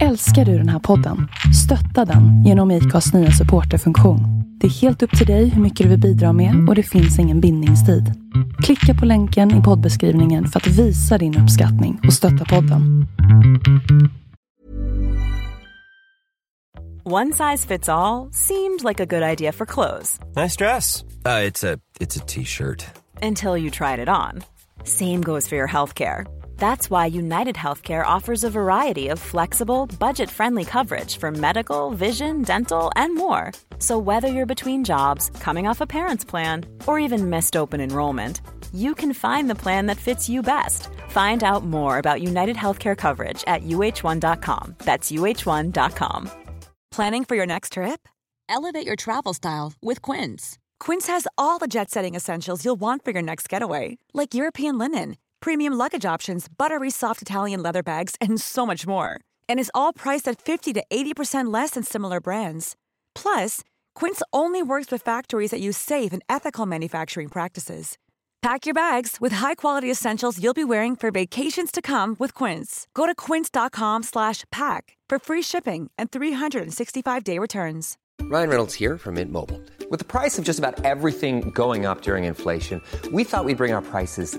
Älskar du den här podden? Stötta den genom IKAs nya supporterfunktion. Det är helt upp till dig hur mycket du vill bidra med och det finns ingen bindningstid. Klicka på länken i poddbeskrivningen för att visa din uppskattning och stötta podden. One size fits all seemed like a good idea for clothes Nice dress. Uh, it's a it's a t-shirt. until you tried it on. Same goes for your healthcare. That's why United Healthcare offers a variety of flexible, budget friendly coverage for medical, vision, dental, and more. So, whether you're between jobs, coming off a parent's plan, or even missed open enrollment, you can find the plan that fits you best. Find out more about United Healthcare coverage at uh1.com. That's uh1.com. Planning for your next trip? Elevate your travel style with Quince. Quince has all the jet setting essentials you'll want for your next getaway, like European linen, premium luggage options, buttery soft Italian leather bags, and so much more. And is all priced at 50 to 80% less than similar brands. Plus, Quince only works with factories that use safe and ethical manufacturing practices. Pack your bags with high-quality essentials you'll be wearing for vacations to come with Quince. Go to quince.com/pack for free shipping and 365-day returns. Ryan Reynolds here from Mint Mobile. With the price of just about everything going up during inflation, we thought we'd bring our prices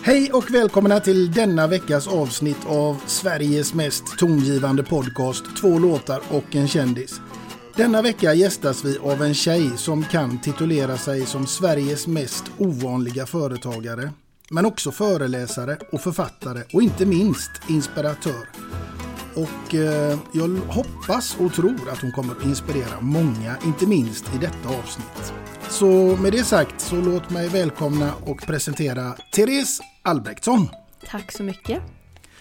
Hej och välkomna till denna veckas avsnitt av Sveriges mest tongivande podcast Två låtar och en kändis. Denna vecka gästas vi av en tjej som kan titulera sig som Sveriges mest ovanliga företagare. Men också föreläsare och författare och inte minst inspiratör. Och eh, jag hoppas och tror att hon kommer att inspirera många, inte minst i detta avsnitt. Så med det sagt så låt mig välkomna och presentera Therese Albrektsson. Tack så mycket.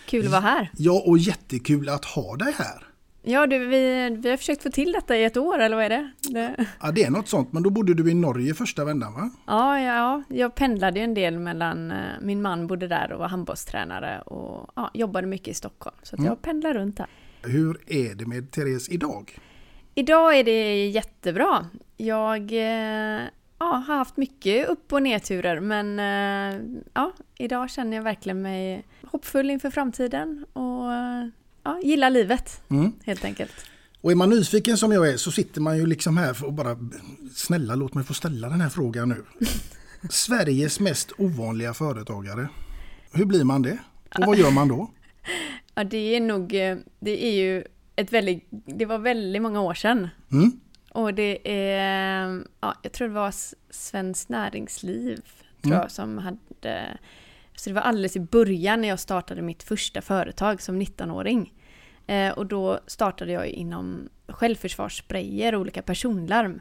Kul att vara här. Ja, och jättekul att ha dig här. Ja, du, vi, vi har försökt få till detta i ett år, eller vad är det? det... Ja, det är något sånt, men då bodde du i Norge första vändan va? Ja, ja, jag pendlade ju en del mellan, eh, min man bodde där och var handbollstränare och ja, jobbade mycket i Stockholm. Så att Mm. jag pendlar runt där. Hur är det med Therese idag? Idag är det jättebra. Jag eh, ja, har haft mycket upp och nedturer men eh, ja, idag känner jag verkligen mig hoppfull inför framtiden och ja, gillar livet Mm. helt enkelt. Och är man nyfiken som jag är så sitter man ju liksom här att bara snälla låt mig få ställa den här frågan nu. Sveriges mest ovanliga företagare. Hur blir man det? Och vad gör man då? Ja, det är nog, eh, det är ju ett väldigt, det var väldigt många år sedan. Mm? Och det är, ja, jag tror det var Svenskt Näringsliv, tror Mm. jag, som hade, så det var alldeles i början när jag startade mitt första företag som 19-åring. Eh, och då startade jag inom självförsvarssprayer och olika personlarm.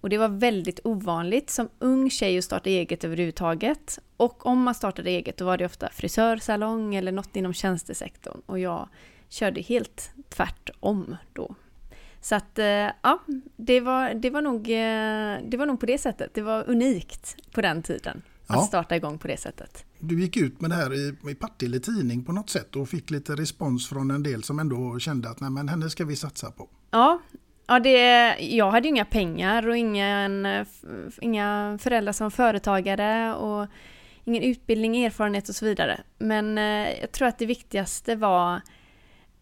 Och det var väldigt ovanligt som ung tjej att starta eget överhuvudtaget. Och om man startade eget då var det ofta frisörsalong eller något inom tjänstesektorn. Och jag körde helt tvärtom då. Så att eh, ja, det var, det, var nog, eh, det var nog på det sättet. Det var unikt på den tiden att Ja. starta igång på det sättet. Du gick ut med det här i, i Partille Tidning på något sätt och fick lite respons från en del som ändå kände att nej men henne ska vi satsa på. Ja, ja det, jag hade ju inga pengar och ingen, eh, inga föräldrar som företagare och ingen utbildning, erfarenhet och så vidare. Men eh, jag tror att det viktigaste var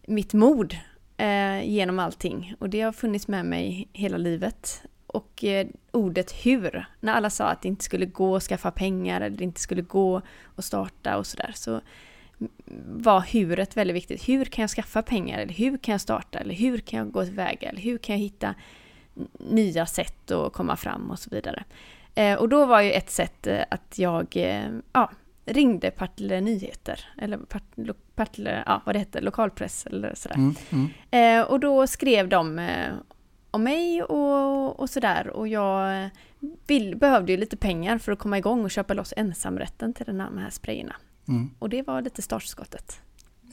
mitt mod eh, genom allting och det har funnits med mig hela livet. Och eh, ordet hur, när alla sa att det inte skulle gå att skaffa pengar eller det inte skulle gå att starta och sådär så var huret väldigt viktigt. Hur kan jag skaffa pengar? Eller hur kan jag starta? Eller hur kan jag gå tillväga? Eller hur kan jag hitta nya sätt att komma fram och så vidare. Eh, och då var ju ett sätt eh, att jag eh, ja, ringde Partille Nyheter, eller Partille, ja vad det hette, lokalpress eller sådär. Mm, mm. Eh, och då skrev de om mig och, och sådär och jag vill, behövde ju lite pengar för att komma igång och köpa loss ensamrätten till den här, de här sprayerna. Mm. Och det var lite startskottet.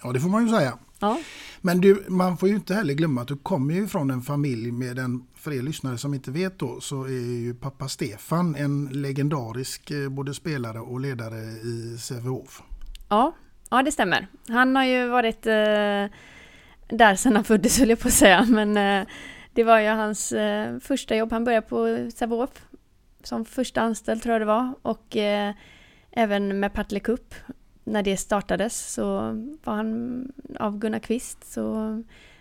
Ja det får man ju säga. Ja. Men du, man får ju inte heller glömma att du kommer ju från en familj med en, för er lyssnare som inte vet då, så är ju pappa Stefan en legendarisk eh, både spelare och ledare i Sävehof. Ja, ja det stämmer. Han har ju varit eh, där sedan han föddes höll jag på att säga, men eh, det var ju hans eh, första jobb. Han började på Sävehof som första anställd tror jag det var och eh, även med Partille Cup när det startades så var han av Gunnar Kvist så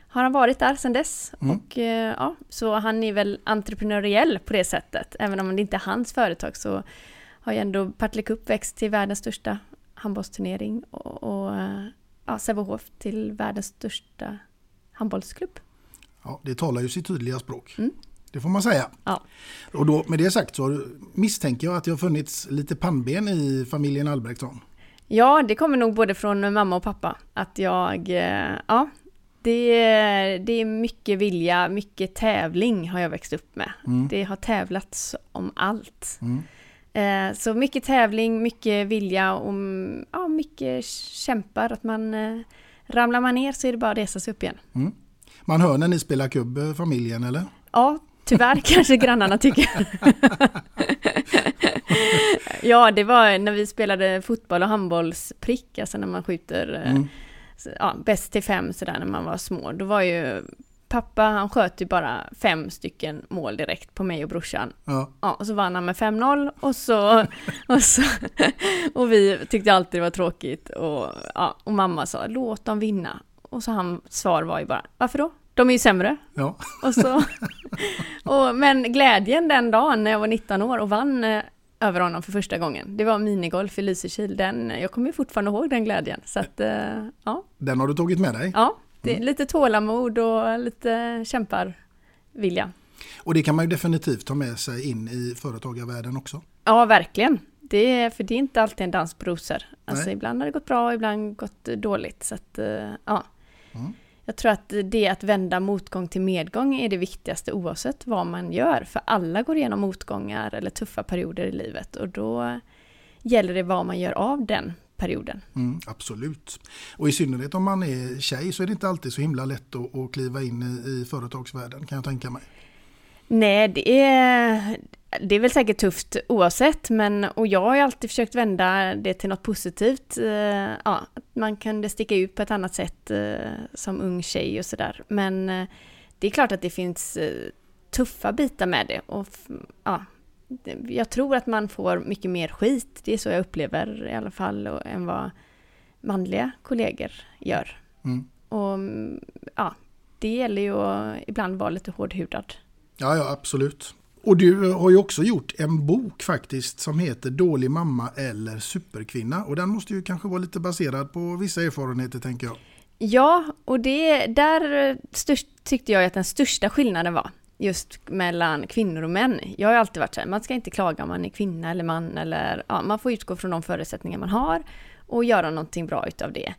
har han varit där sedan dess. Mm. Och eh, ja, så han är väl entreprenöriell på det sättet. Även om det inte är hans företag så har ju ändå Partille Cup växt till världens största handbollsturnering och, och ja, Sävehof till världens största handbollsklubb. Ja, det talar ju sitt tydliga språk. Mm. Det får man säga. Ja. Och då, med det sagt så misstänker jag att det har funnits lite pannben i familjen Albrektsson. Ja, det kommer nog både från mamma och pappa. Att jag, eh, ja, det, är- det är mycket vilja, mycket tävling har jag växt upp med. Det har tävlats om allt. Mm. Eh, Så mycket tävling, mycket vilja och mm, ja, mycket kämpar. Att man eh, ramlar man ner så är det bara att resa sig upp igen. Man hör när ni spelar kubb, eh, familjen, eller? Ja, tyvärr kanske grannarna tycker. ja, det var när vi spelade fotboll och handbollsprick, alltså när man skjuter eh, Mm. ja, bäst till fem sådär när man var små. Då var ju pappa, han sköt ju bara fem stycken mål direkt på mig och brorsan. Ja. Ja, och så vann han med 5-0 och så, och så, och vi tyckte alltid det var tråkigt och, ja, och mamma sa låt dem vinna. Och så hans svar var ju bara, varför då? De är ju sämre. ja. Och så, och, men glädjen den dagen när jag var 19 år och vann eh, över honom för första gången, det var minigolf i Lysekil. Den, jag kommer ju fortfarande ihåg den glädjen. Så att, eh, ja, Den har du tagit med dig. ja det är lite tålamod och lite kämparvilja. Och det kan man ju definitivt ta med sig in i företagarvärlden också. Ja, verkligen. Det är, för det är inte alltid en dans på rosor. Alltså Nej. ibland har det gått bra, ibland gått dåligt. Så att, eh, ja. Mm. Jag tror att det att vända motgång till medgång är det viktigaste oavsett vad man gör. För alla går igenom motgångar eller tuffa perioder i livet och då gäller det vad man gör av den perioden. Mm, absolut. Och i synnerhet om man är tjej så är det inte alltid så himla lätt att, att kliva in i, i företagsvärlden kan jag tänka mig. Nej, det är, det är väl säkert tufft oavsett, men och jag har ju alltid försökt vända det till något positivt. Eh, ja, man kunde sticka ut på ett annat sätt eh, som ung tjej och sådär. Men eh, det är klart att det finns tuffa bitar med det. Och ja, jag tror att man får mycket mer skit, det är så jag upplever i alla fall, och, än vad manliga kollegor gör. Mm. Och mm, ja, det gäller ju att ibland vara lite hårdhudad. Ja, ja, absolut. Och du har ju också gjort en bok faktiskt som heter Dålig mamma eller superkvinna. Och den måste ju kanske vara lite baserad på vissa erfarenheter tänker jag. Ja, och det, där störst, tyckte jag att den största skillnaden var just mellan kvinnor och män. Jag har ju alltid varit så här, man ska inte klaga om man är kvinna eller man eller ja, man får utgå från de förutsättningar man har och göra någonting bra utav det.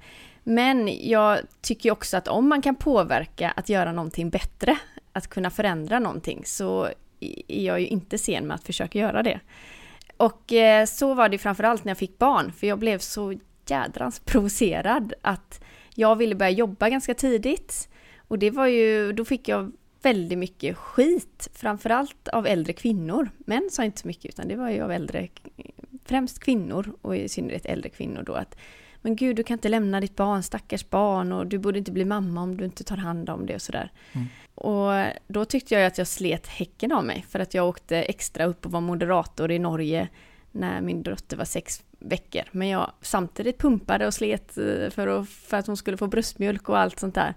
Men jag tycker ju också att om man kan påverka att göra någonting bättre, att kunna förändra någonting, så är jag ju inte sen med att försöka göra det. Och eh, så var det framförallt när jag fick barn, för jag blev så jädrans provocerad att jag ville börja jobba ganska tidigt. Och det var ju, då fick jag väldigt mycket skit, framförallt av äldre kvinnor. Män sa inte så mycket, utan det var ju av äldre, främst kvinnor och i synnerhet äldre kvinnor då att men gud, du kan inte lämna ditt barn, stackars barn och du borde inte bli mamma om du inte tar hand om det och sådär. Mm. Och då tyckte jag att jag slet häcken av mig för att jag åkte extra upp och var moderator i Norge när min dotter var sex veckor. Men jag samtidigt pumpade och slet eh, för att, för att hon skulle få bröstmjölk och allt sånt där.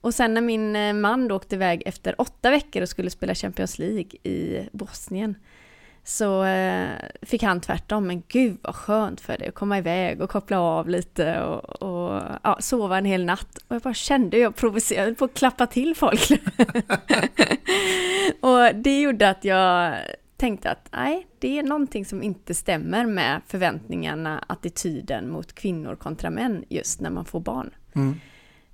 Och sen när min eh, man då åkte iväg efter åtta veckor och skulle spela Champions League i Bosnien så eh, fick han tvärtom, men gud vad skönt för dig att komma iväg och koppla av lite och, och ja, sova en hel natt. Och jag bara kände hur jag provocerade på att klappa till folk. och det gjorde att jag tänkte att nej, det är någonting som inte stämmer med förväntningarna, attityden mot kvinnor kontra män just när man får barn. Mm.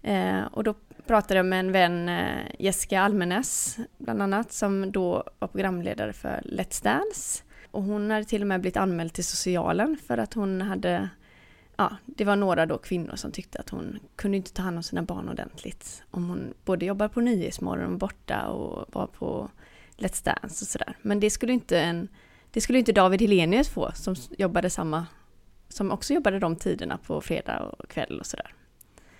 Eh, och då pratade jag med en vän, eh, Jessica Almenäs, bland annat, som då var programledare för Let's Dance. Och hon hade till och med blivit anmäld till socialen för att hon hade ja, det var några då kvinnor som tyckte att hon kunde inte ta hand om sina barn ordentligt. Om hon både jobbar på Nyhetsmorgon och borta och var på Let's Dance och sådär. Men det skulle inte en, det skulle inte David Helenius få som jobbade samma, som också jobbade de tiderna på fredag och kväll och sådär.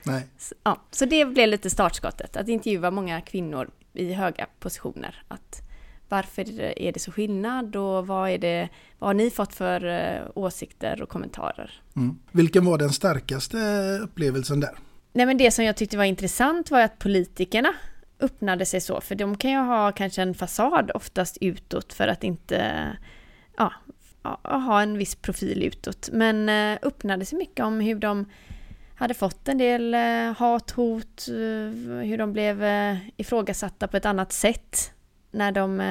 Nej. Så, ja, så det blev lite startskottet, att intervjua många kvinnor i höga positioner. Att varför är det så skillnad och vad, är det, vad har ni fått för eh, åsikter och kommentarer? Mm. Vilken var den starkaste upplevelsen där? Nej men det som jag tyckte var intressant var att politikerna öppnade sig så, för de kan ju ha kanske en fasad oftast utåt för att inte ja, ha en viss profil utåt, men eh, öppnade sig mycket om hur de hade fått en del eh, hat, hot, eh, hur de blev eh, ifrågasatta på ett annat sätt när de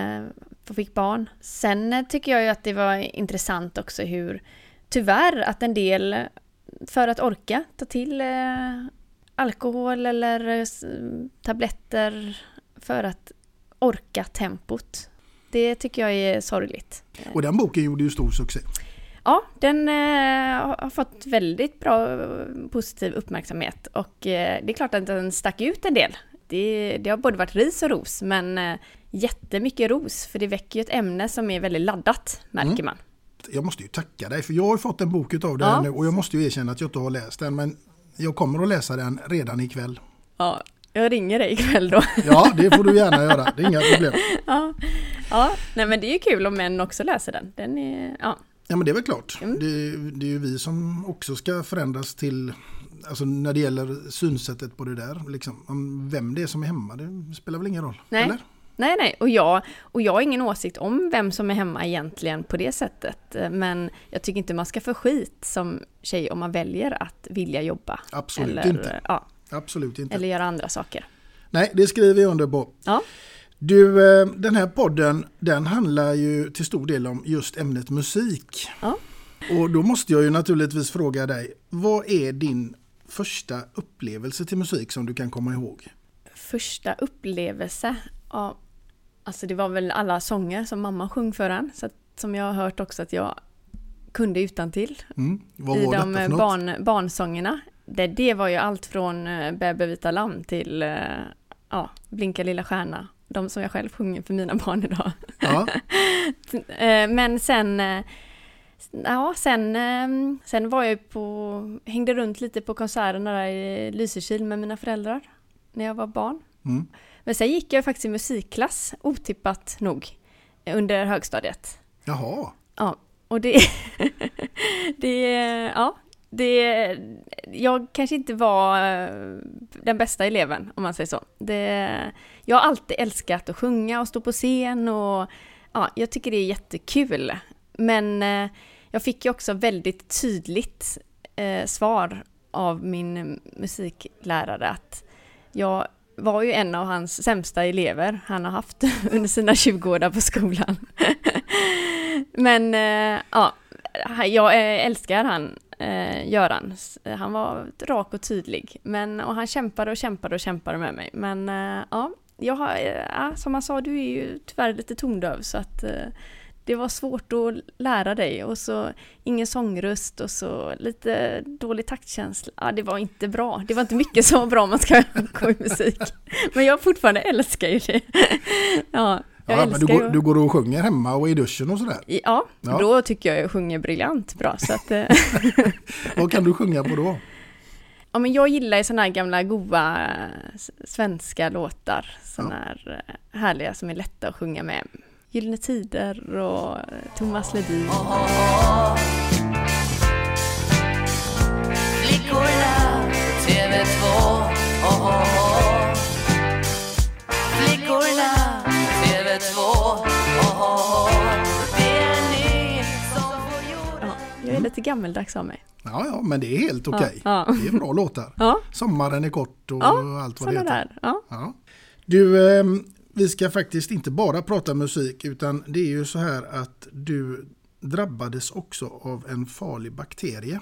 fick barn. Sen tycker jag ju att det var intressant också hur tyvärr att en del för att orka ta till alkohol eller tabletter för att orka tempot. Det tycker jag är sorgligt. Och den boken gjorde ju stor succé. Ja, den eh, har fått väldigt bra positiv uppmärksamhet och eh, det är klart att den stack ut en del. Det, det har både varit ris och ros, men eh, jättemycket ros, för det väcker ju ett ämne som är väldigt laddat, märker mm. man. Jag måste ju tacka dig, för jag har fått en bok av dig ja. nu och jag måste ju erkänna att jag inte har läst den, men jag kommer att läsa den redan ikväll. Ja, jag ringer dig ikväll då. Ja, det får du gärna göra, det är inga problem. Ja, ja nej men det är ju kul om män också läser den. den är, ja. Ja, men det är väl klart. Mm. Det, det är ju vi som också ska förändras till alltså när det gäller synsättet på det där, liksom, vem det är som är hemma, det spelar väl ingen roll? Nej. Eller? Nej, nej, och jag, och jag har ingen åsikt om vem som är hemma egentligen på det sättet. Men jag tycker inte man ska få skit som tjej om man väljer att vilja jobba. Absolut eller, inte. Ja, Absolut inte. Eller göra andra saker. Nej, det skriver jag under på. Ja. Du, eh, den här podden, den handlar ju till stor del om just ämnet musik. Ja. Och då måste jag ju naturligtvis fråga dig, vad är din första upplevelse till musik som du kan komma ihåg? Första upplevelse? Ja, alltså det var väl alla sånger som mamma sjöng för en, så att, som jag har hört också att jag kunde utan till. Mm. Vad I var de detta för barn, barnsångerna. Det, det var ju allt från eh, Bäbe vita lamm till eh, ja, Blinka lilla stjärna. De som jag själv sjunger för mina barn idag. Ja. Eh, men sen Ja, sen, ehm, sen var jag på, hängde runt lite på konserterna där i Lysekil med mina föräldrar när jag var barn. Mm. Men sen gick jag faktiskt i musikklass, otippat nog, under högstadiet. Jaha. Ja, och det... det ja, det... Jag kanske inte var eh, den bästa eleven, om man säger så. Det, jag har alltid älskat att sjunga och stå på scen och ja, jag tycker det är jättekul. Men eh, jag fick ju också väldigt tydligt eh, svar av min musiklärare att jag var ju en av hans sämsta elever han har haft under sina 20 år där på skolan. Men eh, ja, jag älskar han, eh, Göran. Han var rak och tydlig. Men, och han kämpade och kämpade och kämpade med mig. Men eh, ja, jag har, eh, som han sa, du är ju tyvärr lite tondöv så att eh, det var svårt att lära dig och så ingen sångröst och så lite dålig taktkänsla. Ja, det var inte bra. Det var inte mycket som var bra om man ska gå i musik. Men jag fortfarande älskar ju det. Ja, jag ja, men du, går, du går och sjunger hemma och i duschen och sådär? Ja, ja. då tycker jag jag sjunger briljant bra. Så att, eh. Vad kan du sjunga på då? Ja, men jag gillar ju sådana här gamla goa svenska låtar. Sådana här eh, härliga som är lätta att sjunga med. Gyllene Tider och Thomas Ledin. Flickorna på TV2 oh, oh, oh. Flickorna på TV2 oh, oh, Det är ni som får jorden ja, Jag är lite gammeldags av mig. Ja, ja, men det är helt okej. Okay. Ja, ja. Det är bra låtar. Ja. Sommaren är kort och ja, allt vad det heter. Där. Ja. Ja. Du, eh, vi ska faktiskt inte bara prata musik utan det är ju så här att du drabbades också av en farlig bakterie.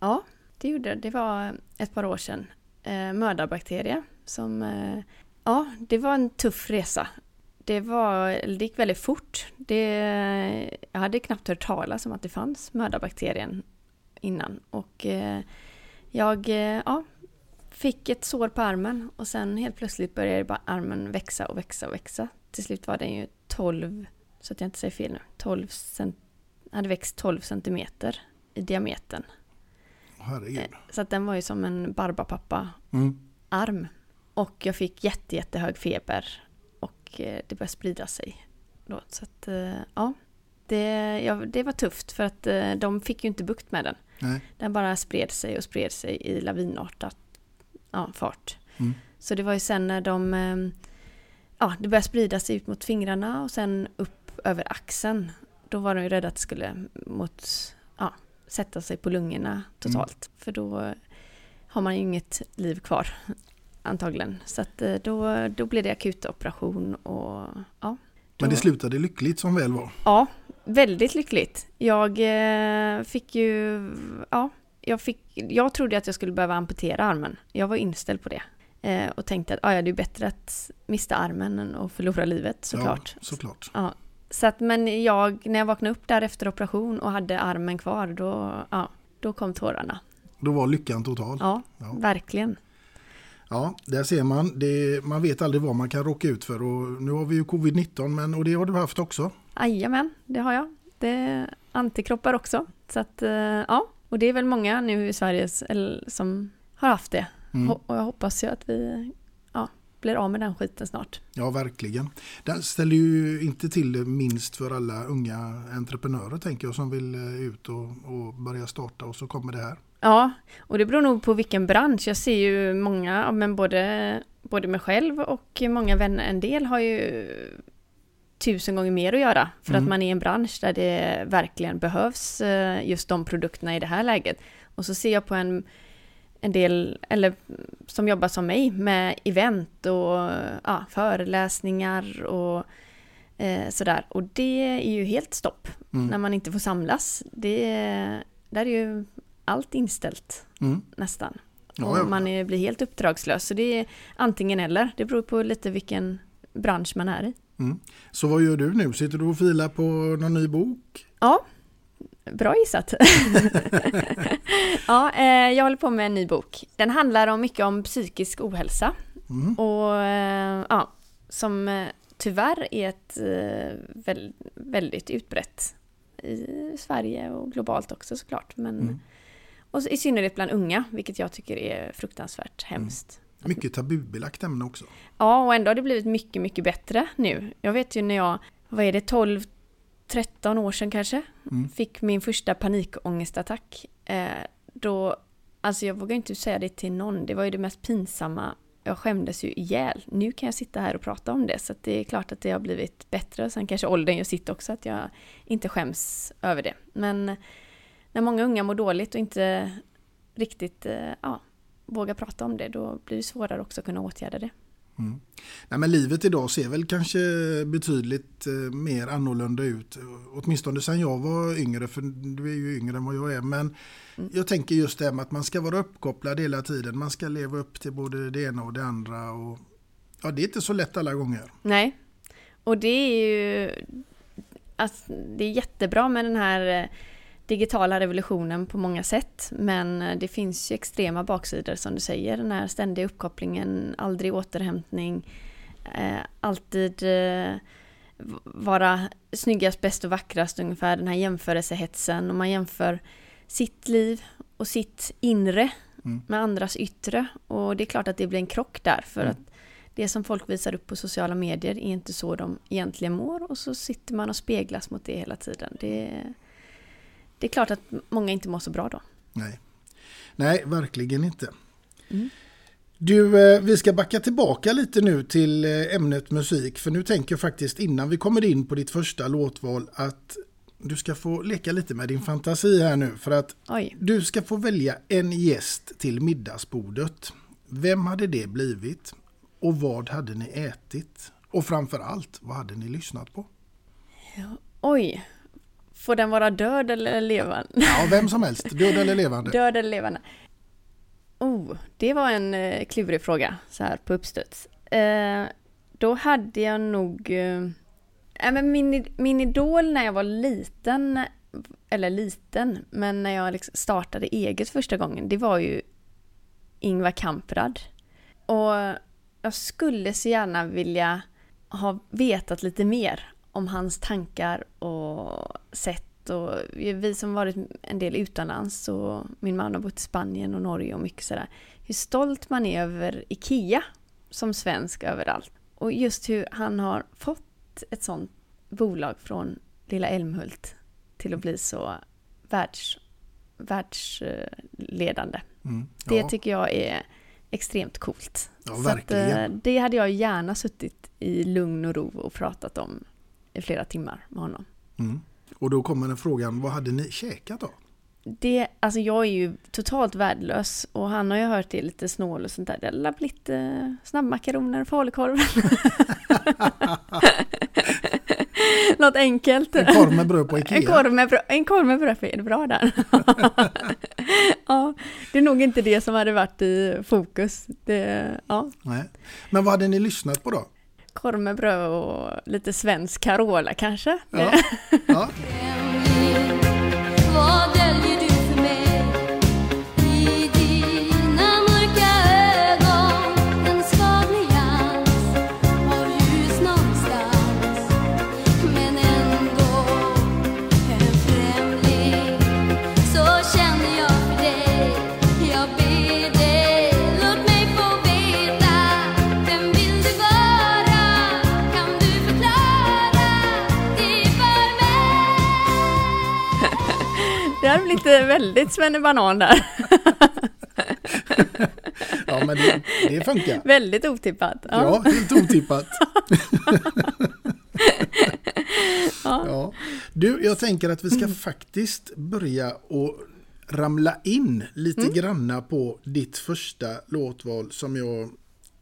Ja, det gjorde det. var ett par år sedan. Eh, mördarbakterie som... Eh, ja, det var en tuff resa. Det, var, det gick väldigt fort. Det, jag hade knappt hört talas om att det fanns mördarbakterien innan. Och eh, jag eh, ja, fick ett sår på armen och sen helt plötsligt började bara armen växa och växa och växa. Till slut var den ju 12, så att jag inte säger fel nu, 12 cent, hade växt 12 centimeter i diametern. Herregud. Eh, Så att den var ju som en Barbapapa-arm. Mm. Och jag fick jätte, jättehög feber. Eh, det började sprida sig. Då. Så att, eh, ja. Det, ja. det var tufft för att eh, de fick ju inte bukt med den. Nej. Den bara spred sig och spred sig i lavinartat ja, fart. Mm. Så det var ju sen när de... Ja, det började sprida sig ut mot fingrarna och sen upp över axeln. Då var de ju rädda att det skulle mot, ja, sätta sig på lungorna totalt. För då har man ju inget liv kvar antagligen. Så att eh, då, då blev det akut operation och ja. Men det då- slutade lyckligt som väl var. Ja, väldigt lyckligt. Jag eh, fick ju, ja, jag, fick, jag trodde att jag skulle behöva amputera armen. Jag var inställd på det. Eh, och tänkte att ah, ja, det är bättre att mista armen än att förlora livet såklart. Ja, såklart. Ja, så att, men jag, när jag vaknade upp där efter operation och hade armen kvar, då, ja, då kom tårarna. Då var lyckan total. Ja, Ja. verkligen. Ja, där ser man. Det, man vet aldrig vad man kan råka ut för. Och nu har vi ju covid-19 men, och det har du haft också. Jajamän, det har jag. Det är antikroppar också. Så att, eh, ja, och det är väl många nu i Sverige som har haft det. Mm. Och jag hoppas ju att vi ja, blir av med den skiten snart. Ja, verkligen. Den ställer ju inte till minst för alla unga entreprenörer tänker jag som vill eh, ut och, och börja starta och så kommer det här. Ja, och det beror nog på vilken bransch. Jag ser ju många, men både, både mig själv och många vänner, en del har ju tusen gånger mer att göra för Mm. att man är i en bransch där det verkligen behövs eh, just de produkterna i det här läget. Och så ser jag på en, en del, eller som jobbar som mig, med event och ja, föreläsningar och eh, sådär. Och det är ju helt stopp Mm. när man inte får samlas. Det, där är ju allt inställt Mm. nästan. Och ja. man är, blir helt uppdragslös. Så det är antingen eller. Det beror på lite vilken bransch man är i. Mm. Så vad gör du nu? Sitter du och filar på någon ny bok? Ja, bra gissat. ja, eh, jag håller på med en ny bok. Den handlar om mycket om psykisk ohälsa. Mm. Och eh, ja, som eh, tyvärr är ett eh, väl, väldigt utbrett i Sverige och globalt också såklart. Men, Mm. Och i synnerhet bland unga, vilket jag tycker är fruktansvärt hemskt. Mycket tabubelagt ämne också. Ja, och ändå har det blivit mycket, mycket bättre nu. Jag vet ju när jag, vad är det, 12, 13 år sedan kanske, Mm. fick min första panikångestattack. Eh, då, alltså jag vågar inte säga det till någon, det var ju det mest pinsamma. Jag skämdes ju ihjäl. Nu kan jag sitta här och prata om det, så det är klart att det har blivit bättre. Sen kanske åldern gör sitt också, att jag inte skäms över det. Men när många unga mår dåligt och inte riktigt eh, ja, vågar prata om det, då blir det svårare också att kunna åtgärda det. Mm. Nej, men livet idag ser väl kanske betydligt eh, mer annorlunda ut. Åtminstone sen jag var yngre, för du är ju yngre än vad jag är. Men jag tänker just det här med att man ska vara uppkopplad hela tiden. Man ska leva upp till både det ena och det andra. Och, ja, det är inte så lätt alla gånger. Nej, och det är ju... Alltså, det är jättebra med den här eh, digitala revolutionen på många sätt. Men eh, det finns ju extrema baksidor som du säger. Den här ständiga uppkopplingen, aldrig återhämtning, eh, alltid eh, vara snyggast, bäst och vackrast ungefär. Den här jämförelsehetsen. Och man jämför sitt liv och sitt inre Mm. med andras yttre. Och det är klart att det blir en krock där. För Mm. att det som folk visar upp på sociala medier är inte så de egentligen mår. Och så sitter man och speglas mot det hela tiden. Det, det är klart att många inte mår så bra då. Nej, Nej verkligen inte. Mm. Du, eh, vi ska backa tillbaka lite nu till eh, ämnet musik. För nu tänker jag faktiskt innan vi kommer in på ditt första låtval att du ska få leka lite med din fantasi här nu. För att Oj. du ska få välja en gäst till middagsbordet. Vem hade det blivit? Och vad hade ni ätit? Och framför allt, vad hade ni lyssnat på? Oj. Får den vara död eller levande? Ja, vem som helst, död eller levande. Död eller levande? Oh, det var en eh, klurig fråga så här på uppstuds. Eh, då hade jag nog... Eh, men min, min idol när jag var liten eller liten, men när jag liksom startade eget första gången, det var ju Ingvar Kamprad. Och jag skulle så gärna vilja ha vetat lite mer om hans tankar och sätt och vi som varit en del utomlands och min man har bott i Spanien och Norge och mycket sådär. Hur stolt man är över IKEA som svensk överallt. Och just hur han har fått ett sånt bolag från lilla Älmhult till att bli så världs, världsledande. Mm, ja. Det tycker jag är extremt coolt. Ja, verkligen. Att, eh, det hade jag gärna suttit i lugn och ro och pratat om i flera timmar med honom. Mm. Och då kommer den frågan, vad hade ni käkat då? Det, alltså jag är ju totalt värdelös och han har ju hört till lite snål och sånt där. Det har blivit eh, snabbmakaroner och falukorv. Något enkelt. En korv med bröd på Ikea. En korv med bröd, en korv med bröd är det bra där. ja, det är nog inte det som hade varit i fokus. Det, ja. Nej. Men vad hade ni lyssnat på då? Korv med bröd och lite svensk Carola kanske. Ja. ja. Blivit väldigt svennebanan där. ja, men det, det funkar. Väldigt otippat. Ja, ja helt otippat. ja. ja. Du, jag tänker att vi ska mm. faktiskt börja och ramla in lite mm. granna på ditt första låtval som jag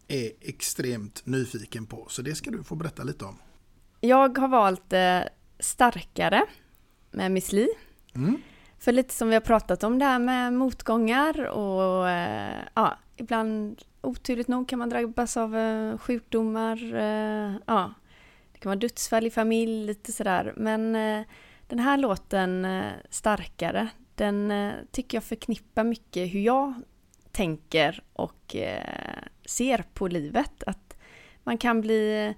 är extremt nyfiken på. Så det ska du få berätta lite om. Jag har valt eh, Starkare med Miss Li. Mm. För lite som vi har pratat om det här med motgångar och eh, ja, ibland oturligt nog kan man drabbas av eh, sjukdomar. Eh, ja, det kan vara dödsfall i familj, lite sådär. Men den här låten, Starkare, den tycker jag förknippar mycket hur jag tänker och ser på livet. Att man kan bli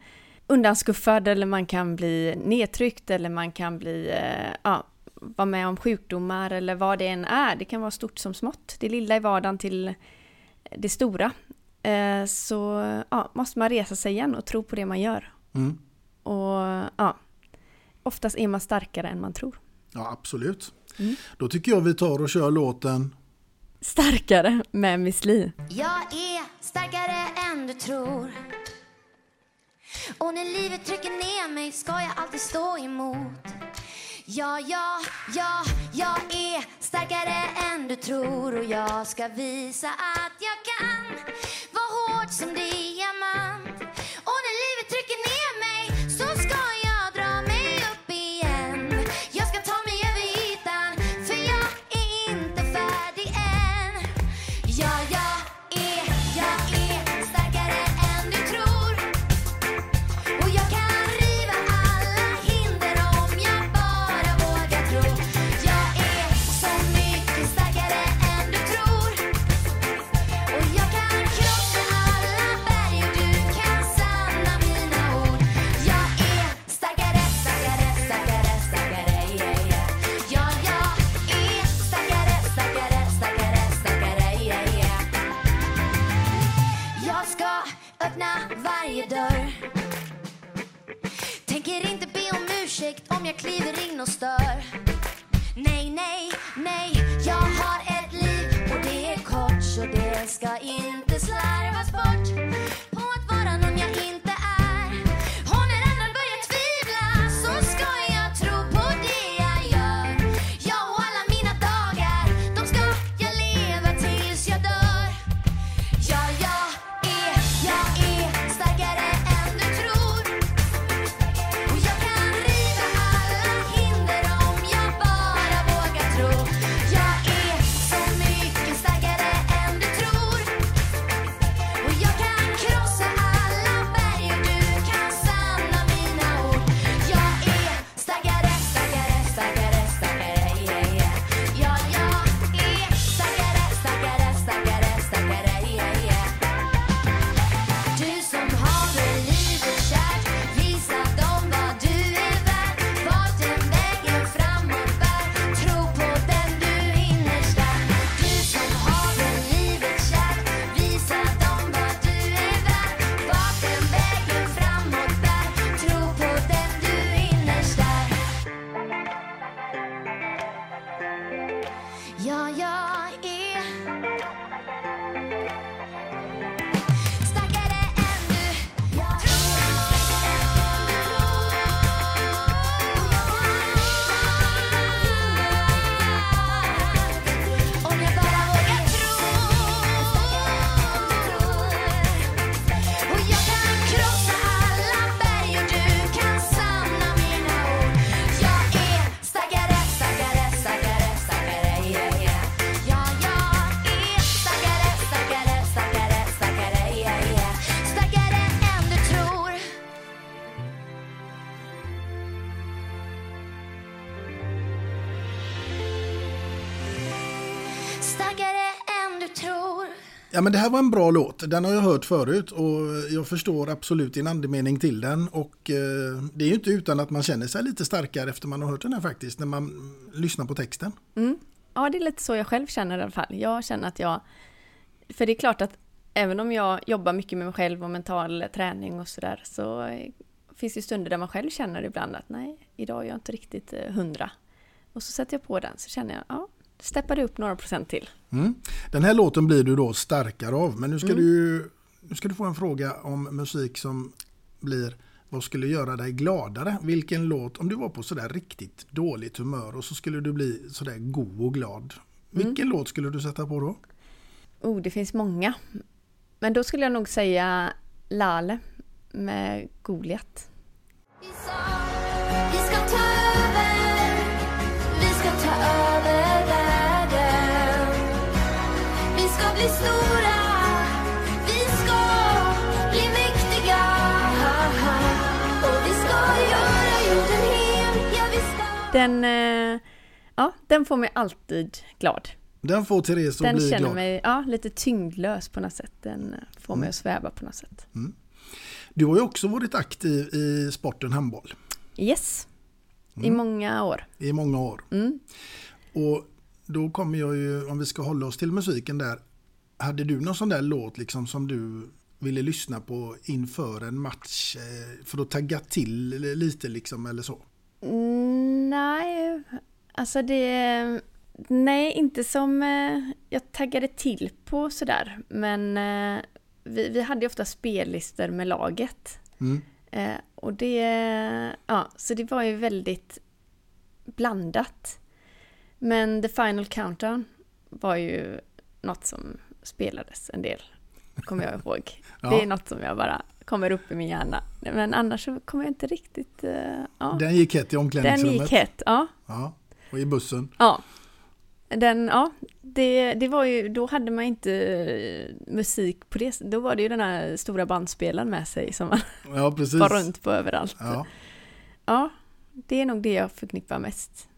undanskuffad eller man kan bli nedtryckt eller man kan bli ja, vara med om sjukdomar eller vad det än är. Det kan vara stort som smått. Det lilla i vardagen till det stora. Eh, så ja, måste man resa sig igen och tro på det man gör. Mm. Och ja, oftast är man starkare än man tror. Ja, absolut. Mm. Då tycker jag vi tar och kör låten Starkare med Miss Li. Jag är starkare än du tror Och när livet trycker ner mig ska jag alltid stå emot Ja, ja, ja, jag är starkare än du tror och jag ska visa att jag kan. Men det här var en bra låt. Den har jag hört förut och jag förstår absolut din andemening till den. Och eh, det är ju inte utan att man känner sig lite starkare efter man har hört den här faktiskt. När man lyssnar på texten. Mm. Ja, det är lite så jag själv känner i alla fall. Jag känner att jag... För det är klart att även om jag jobbar mycket med mig själv och mental träning och sådär så finns det stunder där man själv känner ibland att nej, idag är jag inte riktigt eh, hundra. Och så sätter jag på den så känner jag, ja, steppar det upp några procent till. Mm. Den här låten blir du då starkare av, men nu ska, Mm. du, nu ska du få en fråga om musik som blir vad skulle göra dig gladare? Vilken låt, om du var på sådär riktigt dåligt humör och så skulle du bli sådär god och glad. Vilken låt skulle du sätta på då? Oh, det finns många. Men då skulle jag nog säga Lale med Goliat. Den, eh, ja, den får mig alltid glad. Den får Therese att Den bli känner glad. mig ja, lite tyngdlös på något sätt. Den eh, får mig att sväva på något sätt. Du har ju också varit aktiv i sporten handboll Yes, i många år. i många år. Mm. Och då kommer jag ju, om vi ska hålla oss till musiken där. Hade du någon sån där låt liksom som du ville lyssna på inför en match eh, för att tagga till lite liksom eller så? Mm, nej, alltså det... Nej, inte som eh, jag taggade till på sådär. Men eh, vi, vi hade ju ofta spellistor med laget. Mm. Och det... Ja, så det var ju väldigt blandat. Men The Final Countdown var ju något som spelades en del, kommer jag ihåg. Ja. Det är något som jag bara kommer upp i min hjärna. Men annars så kommer jag inte riktigt... eh, ja. Den gick hett i Den omklädningsrummet. gick hett, ja. Ja, och i bussen. Ja. Den, ja, det, det var ju, då hade man inte eh, musik på det, då var det ju den här stora bandspelaren med sig som man Ja, var runt på överallt. Ja. Ja, det är nog det jag förknippar mest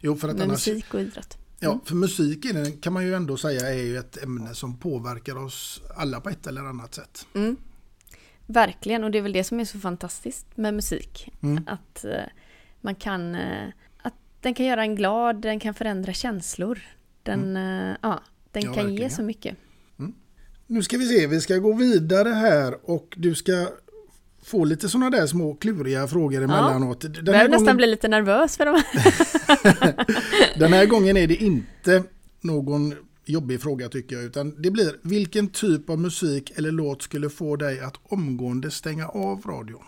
Jo, för att med annars, musik och idrott. Ja, för musik kan man ju ändå säga är ju ett ämne som påverkar oss alla på ett eller annat sätt. Mm. Verkligen, och det är väl det som är så fantastiskt med musik. Mm. Att eh, man kan, eh, att den kan göra en glad, den kan förändra känslor. Den, eh, ja, den Ja, kan ge så mycket. Nu ska vi se, vi ska gå vidare här och du ska få lite sådana där små kluriga frågor emellanåt. Den, Jag här börjar nästan gången, bli lite nervös för de här. den här gången är det inte någon jobbig fråga tycker jag, utan det blir vilken typ av musik eller låt skulle få dig att omgående stänga av radion?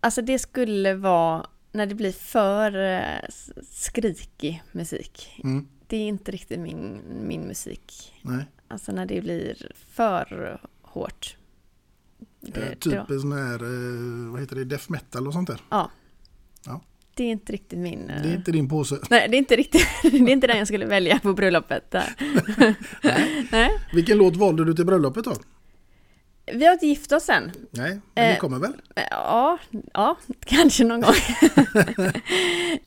Alltså det skulle vara när det blir för eh, skrikig musik. Mm. Det är inte riktigt min, min musik. Nej, Alltså när det blir för hårt. Det, eh, det, typ en sån här, eh, vad heter det, death metal och sånt där. ja. Ja. Det är inte riktigt min... eh, Det är inte din påse. Nej, det är inte riktigt, det är inte den jag skulle välja på bröllopet. Där. Nej. Vilken låt valde du till bröllopet då? Vi har inte gift oss än. Nej, men det Eh, kommer väl? Ja, ja, kanske någon gång.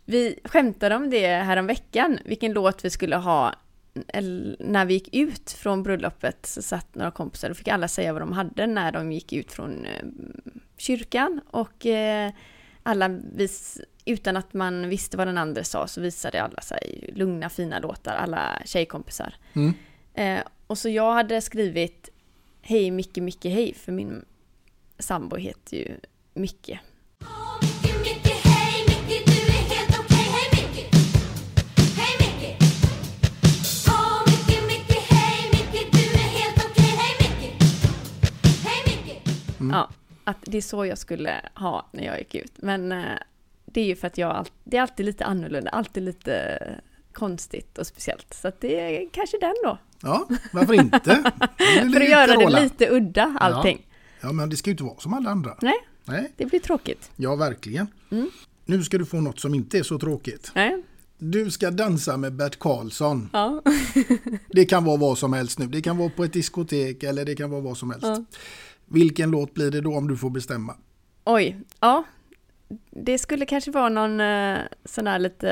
vi skämtade om det här om veckan, vilken låt vi skulle ha när vi gick ut från bröllopet så satt några kompisar och fick alla säga vad de hade när de gick ut från eh, kyrkan och eh, alla vis, utan att man visste vad den andra sa så visade alla sig lugna fina låtar, alla tjejkompisar. Mm. Eh, och så jag hade skrivit Hej Micke Micke Hej för min sambo heter ju Micke. Micke, Ja, att det är så jag skulle ha när jag gick ut. Men eh, det är ju för att jag, det är alltid lite annorlunda, alltid lite konstigt och speciellt. Så att det är kanske den då. Ja, varför inte? För att göra det lite udda allting. Ja, men det ska ju inte vara som alla andra. Nej, Nej, det blir tråkigt. ja verkligen. Mm. Nu ska du få något som inte är så tråkigt. Nej, Du ska dansa med Bert Karlsson. ja. Det kan vara vad som helst nu. Det kan vara på ett diskotek eller det kan vara vad som helst. Ja. Vilken låt blir det då om du får bestämma? Oj, ja. Det skulle kanske vara någon eh, sån här lite,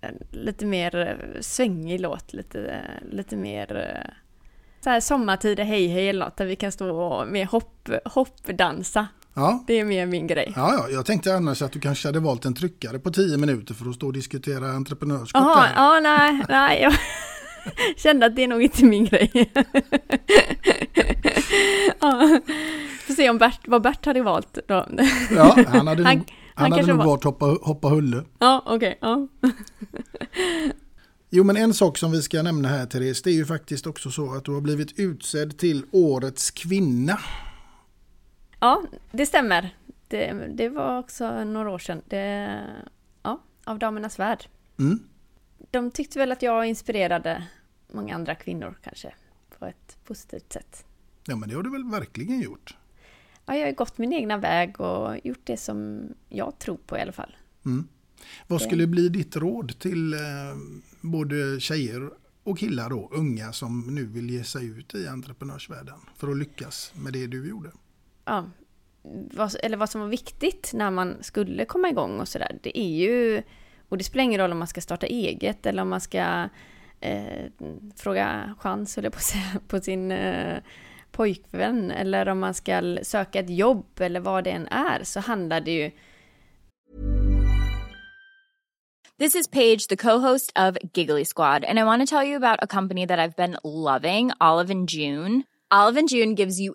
eh, lite mer eh, svängig låt, lite, lite mer, Så här sommartider hej hej eller något där vi kan stå och med hopp, hoppdansa. Ja. Det är mer min grej. Ja, ja, jag tänkte annars att du kanske hade valt en tryckare på tio minuter för att stå och diskutera entreprenörskap. Där. ja nej, nej. Jag kände att det är nog inte min grej. ja. Får se om Bert, vad Bert hade valt då. Ja, han hade Han- nog, han han hade nog var- valt hoppa, hoppa hulle. Ja, okej. ja. Jo, men en sak som vi ska nämna här, Therese, det är ju faktiskt också så att du har blivit utsedd till Årets kvinna. ja, det stämmer. Det, det var också några år sedan. Det, ja, av Damernas Värld. Mm. De tyckte väl att jag inspirerade många andra kvinnor kanske på ett positivt sätt. Ja, men det har du väl verkligen gjort. Ja, jag har gått min egna väg och gjort det som jag tror på i alla fall. Mm. Vad skulle bli ditt råd till eh, både tjejer och killar då, unga som nu vill ge sig ut i entreprenörsvärlden för att lyckas med det du gjorde? ja, eller vad som var viktigt när man skulle komma igång och sådär, det är ju, och det spelar ingen roll om man ska starta eget eller om man ska eh, fråga chans, eller på, på sin eh, pojkvän, eller om man ska söka ett jobb eller vad det än är, så handlar det ju This is Paige, the co-host of Giggly Squad, and I want to tell you about a company that I've been loving, Olive and June. Olive and June gives you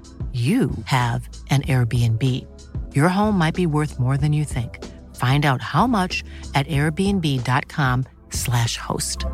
you have an Airbnb. Your home might be worth more than you think. Find out how much at airbnb.com/slash host.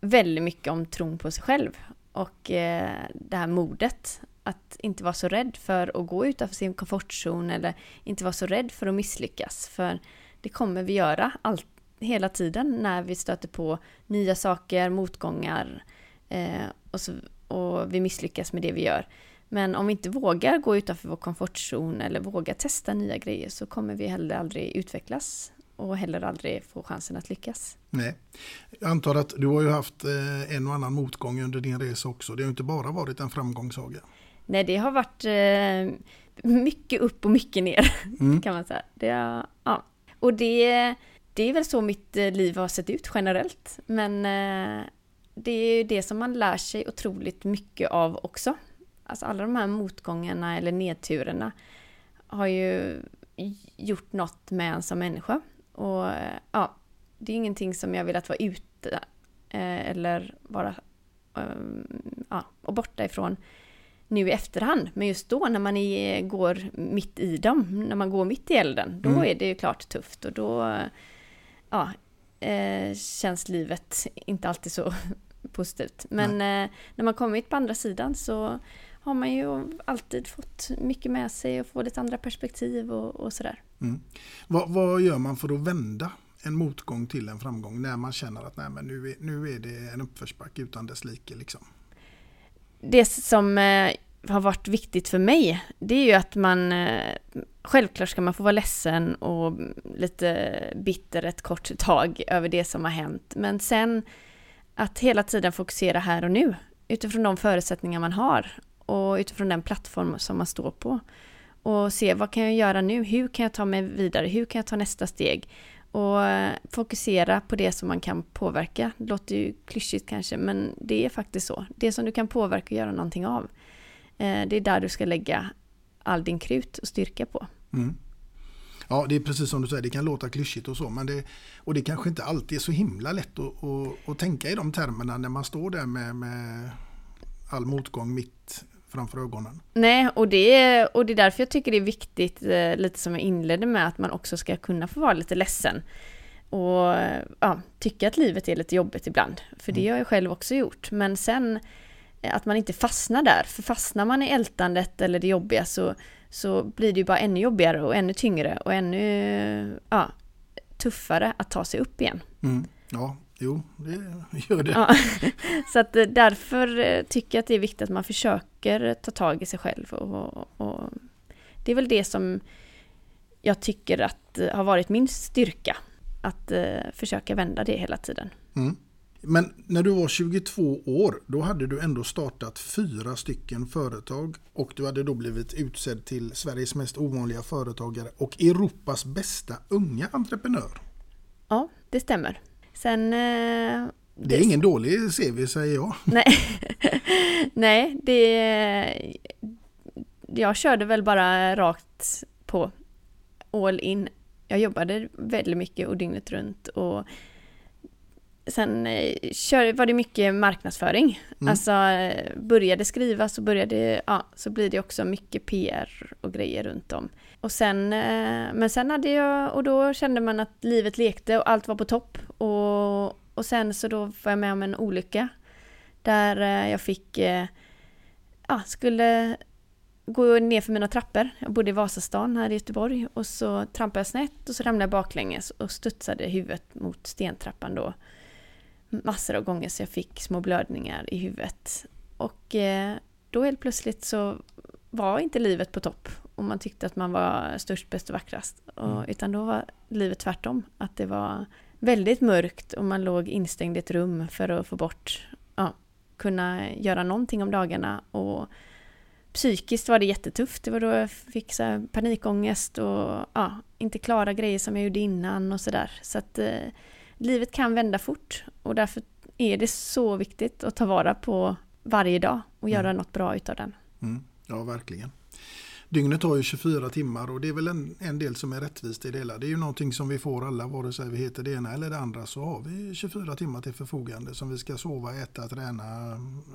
väldigt mycket om tron på sig själv och eh, det här modet. Att inte vara så rädd för att gå utanför sin komfortzon eller inte vara så rädd för att misslyckas. För det kommer vi göra allt, hela tiden när vi stöter på nya saker, motgångar eh, och, så, och vi misslyckas med det vi gör. Men om vi inte vågar gå utanför vår komfortzon eller vågar testa nya grejer så kommer vi heller aldrig utvecklas och heller aldrig få chansen att lyckas. Nej. Jag antar att du har ju haft eh, en och annan motgång under din resa också. Det har ju inte bara varit en framgångssaga. Nej, det har varit eh, mycket upp och mycket ner, mm. kan man säga. Det, ja. Och det, det är väl så mitt eh, liv har sett ut generellt. Men det är ju det som man lär sig otroligt mycket av också. Alltså alla de här motgångarna eller nedturerna har ju gjort något med en som människa. Och ja, det är ingenting som jag velat vara ute eh, eller vara ja, och borta ifrån nu i efterhand. Men just då när man är, går mitt i dem, när man går mitt i elden, då mm. är det ju klart tufft och då ja, eh, känns livet inte alltid så positivt. Men eh, när man kommit på andra sidan så har man ju alltid fått mycket med sig och få lite andra perspektiv och, och sådär. Mm. Vad, vad, gör man för att vända en motgång till en framgång när man känner att nej, men nu, är, nu är det en uppförsbacke utan dess like? Liksom? Det som eh, har varit viktigt för mig, det är ju att man eh, Självklart ska man få vara ledsen och lite bitter ett kort tag över det som har hänt, men sen att hela tiden fokusera här och nu utifrån de förutsättningar man har och utifrån den plattform som man står på. Och se vad kan jag göra nu? Hur kan jag ta mig vidare? Hur kan jag ta nästa steg? Och fokusera på det som man kan påverka. Det låter ju klyschigt kanske, men det är faktiskt så. Det som du kan påverka och göra någonting av. Eh, det är där du ska lägga all din krut och styrka på. Mm. Ja, det är precis som du säger, det kan låta klyschigt och så, men det, och det kanske inte alltid är så himla lätt att, att, att tänka i de termerna när man står där med, med all motgång mitt framför ögonen. Nej, och det, är, och det är därför jag tycker det är viktigt, eh, lite som jag inledde med, att man också ska kunna få vara lite ledsen. Och ja, tycka att livet är lite jobbigt ibland. För det mm. har jag själv också gjort. Men sen eh, att man inte fastnar där. För fastnar man i ältandet eller det jobbiga så, så blir det ju bara ännu jobbigare och ännu tyngre och ännu ja, tuffare att ta sig upp igen. Mm. Ja, Jo, det gör det. Ja. Så att eh, därför eh, tycker jag att det är viktigt att man försöker ta tag i sig själv. Och, och, det är väl det som jag tycker att eh, har varit min styrka. Att försöka vända det hela tiden. Mm. Men när du var 22 år, då hade du ändå startat fyra stycken företag och du hade då blivit utsedd till Sveriges mest ovanliga företagare och Europas bästa unga entreprenör. Ja, det stämmer. Sen... Eh, det är ingen dålig CV säger jag. Nej, Nej det... Jag körde väl bara rakt på all in. Jag jobbade väldigt mycket och dygnet runt och sen eh, var det mycket marknadsföring. Mm. Alltså började skriva så började, ja, så blir det också mycket PR och grejer runt om. Och sen, eh, men sen hade jag, och då kände man att livet lekte och allt var på topp. Och, och sen så då var jag med om en olycka. Där eh, jag fick, ja, skulle gå ner för mina trappor. Jag bodde i Vasastan här i Göteborg och så trampade jag snett och så ramlade jag baklänges och studsade huvudet mot stentrappan då. Massor av gånger så jag fick små blödningar i huvudet. Och då helt plötsligt så var inte livet på topp och man tyckte att man var störst, bäst och vackrast. Och, mm. Utan då var livet tvärtom. Att det var väldigt mörkt och man låg instängd i ett rum för att få bort, ja, kunna göra någonting om dagarna. Och psykiskt var det jättetufft. Det var då jag fick så panikångest och ja, inte klara grejer som jag gjorde innan och sådär. Så att eh, livet kan vända fort och därför är det så viktigt att ta vara på varje dag och göra mm. något bra utav den. Mm. Ja, verkligen. Dygnet har ju 24 timmar och det är väl en, en del som är rättvist i det hela. Det är ju någonting som vi får alla, vare sig vi heter det ena eller det andra, så har vi 24 timmar till förfogande som vi ska sova, äta, träna,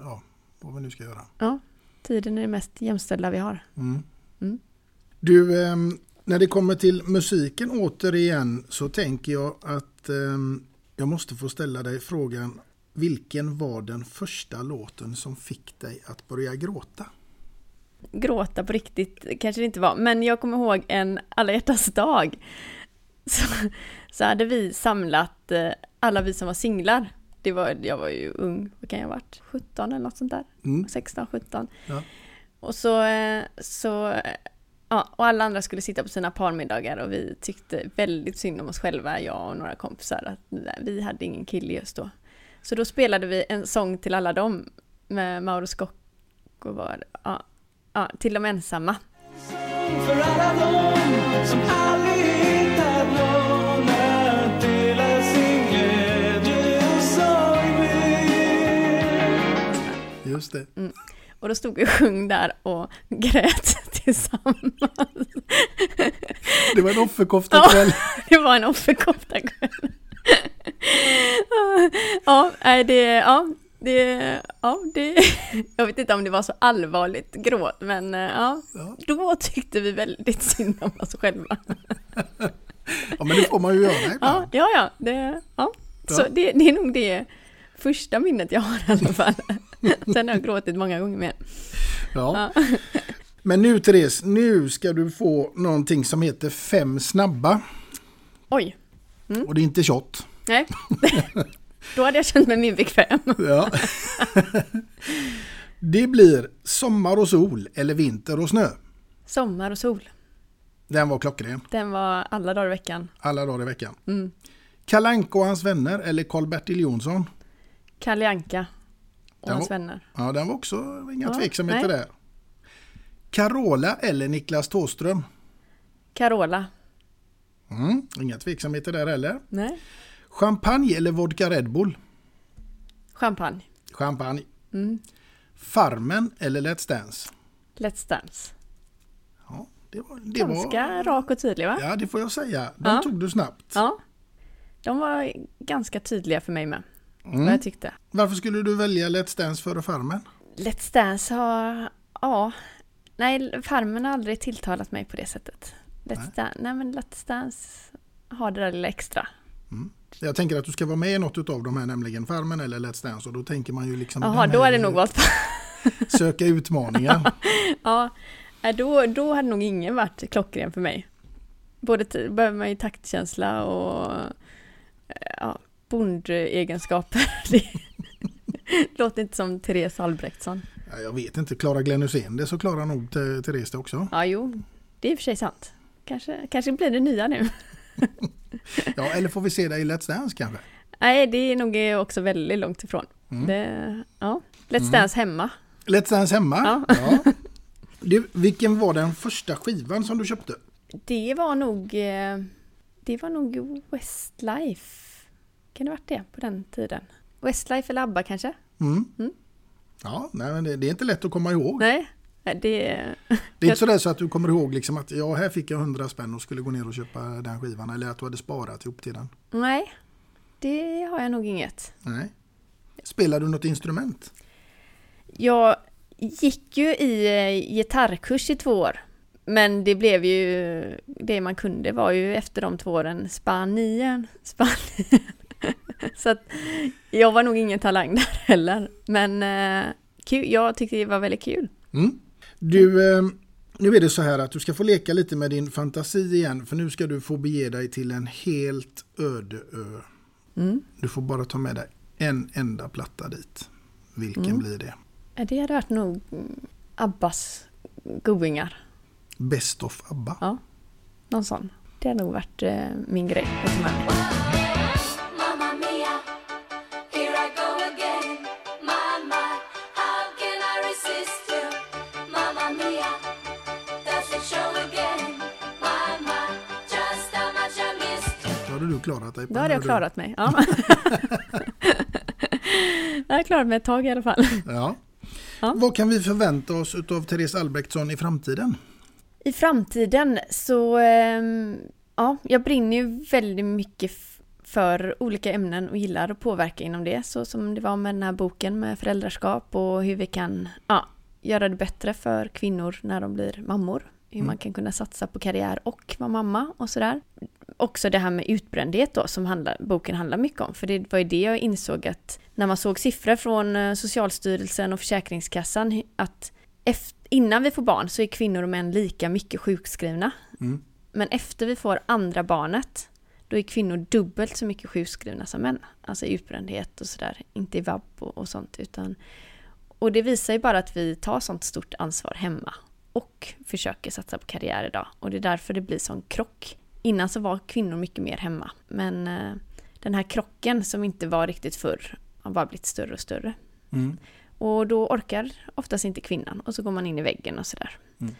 ja, vad vi nu ska göra. Ja, tiden är det mest jämställda vi har. Mm. Mm. Du, eh, när det kommer till musiken återigen så tänker jag att eh, jag måste få ställa dig frågan vilken var den första låten som fick dig att börja gråta? gråta på riktigt kanske det inte var, men jag kommer ihåg en alla hjärtans dag. Så, så hade vi samlat eh, alla vi som var singlar. Det var, jag var ju ung, vad kan jag ha varit? 17 eller något sånt där? Mm. 16, 17. Ja. Och så, eh, så Ja, och alla andra skulle sitta på sina parmiddagar och vi tyckte väldigt synd om oss själva, jag och några kompisar, att vi hade ingen kille just då. Så då spelade vi en sång till alla dem med Mauro Scocco var ja, ja, till de ensamma. För alla de som aldrig hittat någon att dela sin glädje och sorg med. Just det. Mm. Och då stod vi och sjöng där och grät tillsammans. Det var en offerkoftakväll. Ja, det var en offerkoftakväll. ja, det, ja, det, ja, det, jag vet inte om det var så allvarligt gråt, men eh, ja, då tyckte vi väldigt synd om oss själva. Ja, men det får man ju göra ibland. Ja, ja, ja, det, ja. Så det, det är nog det första minnet jag har i alla fall. Sen har jag gråtit många gånger mer. Ja. Men nu Therese, nu ska du få någonting som heter Fem snabba. Oj. Och det är inte shot. Nej, då hade jag känt mig mer bekväm. Ja. Det blir sommar och sol eller vinter och snö. Sommar och sol. Den var klockren. Den var alla dagar i veckan. Alla dagar i veckan. Mm. Kalle Anka och hans vänner eller Karl-Bertil Jonsson. Kalle Anka och Den hans var- vänner. Ja, den var också inga Ja, tveksamheter nej. där. Carola eller Niklas Thåström. Carola. Mm, inga tveksamheter där heller. Nej. Champagne eller vodka Red Bull. Champagne. Champagne. Mm. Farmen eller Let's Dance. Let's Dance. Det var, det Ganska var, rak och tydlig va? Ja, det får jag säga. De Ja. tog du snabbt. Ja. De var ganska tydliga för mig med. Mm. Vad jag tyckte. Varför skulle du välja Let's Dance före Farmen? Let's Dance har... Ja. Nej, Farmen har aldrig tilltalat mig på det sättet. Let's Dance, nej men Let's Dance har det där lilla extra. Jag tänker att du ska vara med i något av de här, nämligen Farmen eller Let's Dance. Och då tänker man ju liksom... Jaha, då hade det nog valt Söka utmaningar. Ja, nej, då, då hade nog ingen varit klockren för mig. Både behöver man ju taktkänsla och ja, bondegenskaper. Det låter inte som Therese Albrektsson. Ja, jag vet inte, klarar Glenn Hysén det så klarar nog Th- Therese det också. Ja, jo, det är i och för sig sant. Kanske, kanske blir det nya nu. Ja, eller får vi se dig i Let's Dance kanske? Nej, det är nog också väldigt långt ifrån. Mm. Det, ja. Let's Mm. Dance hemma. Let's Dance hemma? Ja. Du, vilken var den första skivan som du köpte? Det var nog... eh, Det var nog Westlife. Kan det ha varit det på den tiden? Westlife eller ABBA kanske? Mm. Mm. Ja, nej, men det, det är inte lätt att komma ihåg. Nej, det... Det är inte sådär så att du kommer ihåg liksom att ja, här fick jag 100 spänn och skulle gå ner och köpa den skivan. Eller att du hade sparat ihop till den. Nej, det har jag nog inget. Nej. Spelar du något instrument? Jag gick ju i eh, gitarrkurs i två år. Men det blev ju, det man kunde var ju efter de två åren Spanien, Spanien. Så att jag var nog ingen talang där heller. Men eh, kul, jag tyckte det var väldigt kul. Mm. Du, eh, nu är det så här att du ska få leka lite med din fantasi igen. För nu ska du få bege dig till en helt öde ö. Mm. Du får bara ta med dig en enda platta dit. Vilken Mm. blir det? Det hade varit nog Abbas Goingar. Best of ABBA. Ja, någon sån. Det hade nog varit eh, min grej du klarat dig. på Då hade jag klarat mig. Ja. jag har klarat mig ett tag i alla fall. Ja. Vad kan vi förvänta oss av Therese Albrektsson i framtiden? I framtiden så, ehm, ja, jag brinner ju väldigt mycket för olika ämnen och gillar att påverka inom det. Så som det var med den här boken med föräldraskap och hur vi kan ja, göra det bättre för kvinnor när de blir mammor. Hur Mm. man kan kunna satsa på karriär och vara mamma och sådär. Också det här med utbrändhet då som handlar, boken handlar mycket om. För det var ju det jag insåg att när man såg siffror från eh, Socialstyrelsen och Försäkringskassan att eft- innan vi får barn så är kvinnor och män lika mycket sjukskrivna. Mm. Men efter vi får andra barnet, då är kvinnor dubbelt så mycket sjukskrivna som män. Alltså i utbrändhet och sådär, inte i vab och, och sånt. Utan, och det visar ju bara att vi tar sånt stort ansvar hemma och försöker satsa på karriär idag. Och det är därför det blir sån krock. Innan så var kvinnor mycket mer hemma. Men eh, den här krocken som inte var riktigt förr har bara blivit större och större. Mm. Och då orkar oftast inte kvinnan och så går man in i väggen och sådär. Mm.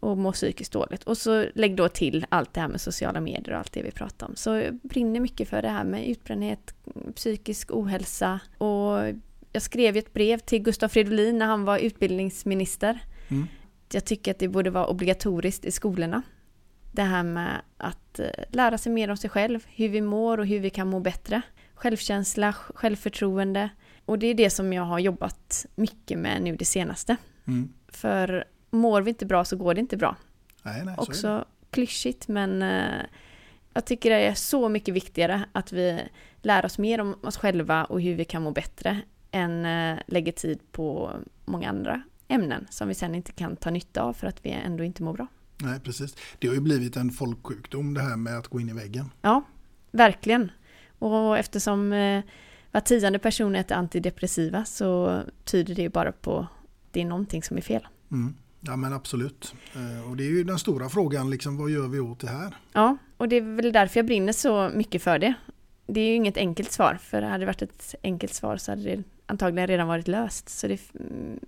Och mår psykiskt dåligt. Och så lägg då till allt det här med sociala medier och allt det vi pratar om. Så jag brinner mycket för det här med utbrändhet, psykisk ohälsa. Och jag skrev ju ett brev till Gustav Fridolin när han var utbildningsminister. Mm. Jag tycker att det borde vara obligatoriskt i skolorna. Det här med att eh, lära sig mer om sig själv, hur vi mår och hur vi kan må bättre. Självkänsla, självförtroende. Och det är det som jag har jobbat mycket med nu det senaste. Mm. För mår vi inte bra så går det inte bra. Nej, nej. Också klyschigt men eh, jag tycker det är så mycket viktigare att vi lär oss mer om oss själva och hur vi kan må bättre än eh, lägger tid på många andra ämnen som vi sen inte kan ta nytta av för att vi ändå inte mår bra. Nej, precis. Det har ju blivit en folksjukdom det här med att gå in i väggen. Ja, verkligen. Och eftersom eh, var tionde person äter antidepressiva så tyder det ju bara på att det är någonting som är fel. Mm. Ja men absolut. Eh, Och det är ju den stora frågan, liksom, vad gör vi åt det här? Ja, och det är väl därför jag brinner så mycket för det. Det är ju inget enkelt svar, för hade det varit ett enkelt svar så hade det antagligen redan varit löst. Så det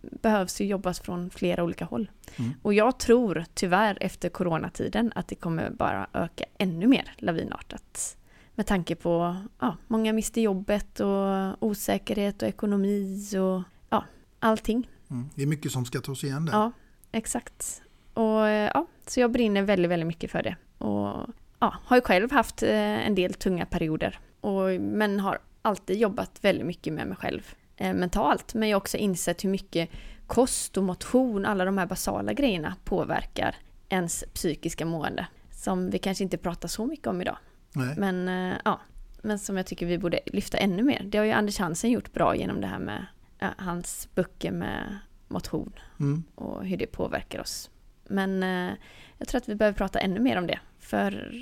behövs ju jobbas från flera olika håll. Mm. Och jag tror tyvärr efter coronatiden att det kommer bara öka ännu mer lavinartat. Med tanke på, ja, många mister jobbet och osäkerhet och ekonomi och ja, allting. Mm. Det är mycket som ska tas igen där. Ja, exakt. Och eh, ja, så jag brinner väldigt, väldigt mycket för det. Och ja, har ju själv haft eh, en del tunga perioder. Och, men har alltid jobbat väldigt mycket med mig själv eh, mentalt. Men jag har också insett hur mycket kost och motion, alla de här basala grejerna påverkar ens psykiska mående. Som vi kanske inte pratar så mycket om idag. Nej. Men eh, ja, men som jag tycker vi borde lyfta ännu mer. Det har ju Anders Hansen gjort bra genom det här med ja, hans böcker med motion Mm. och hur det påverkar oss. Men eh, jag tror att vi behöver prata ännu mer om det. För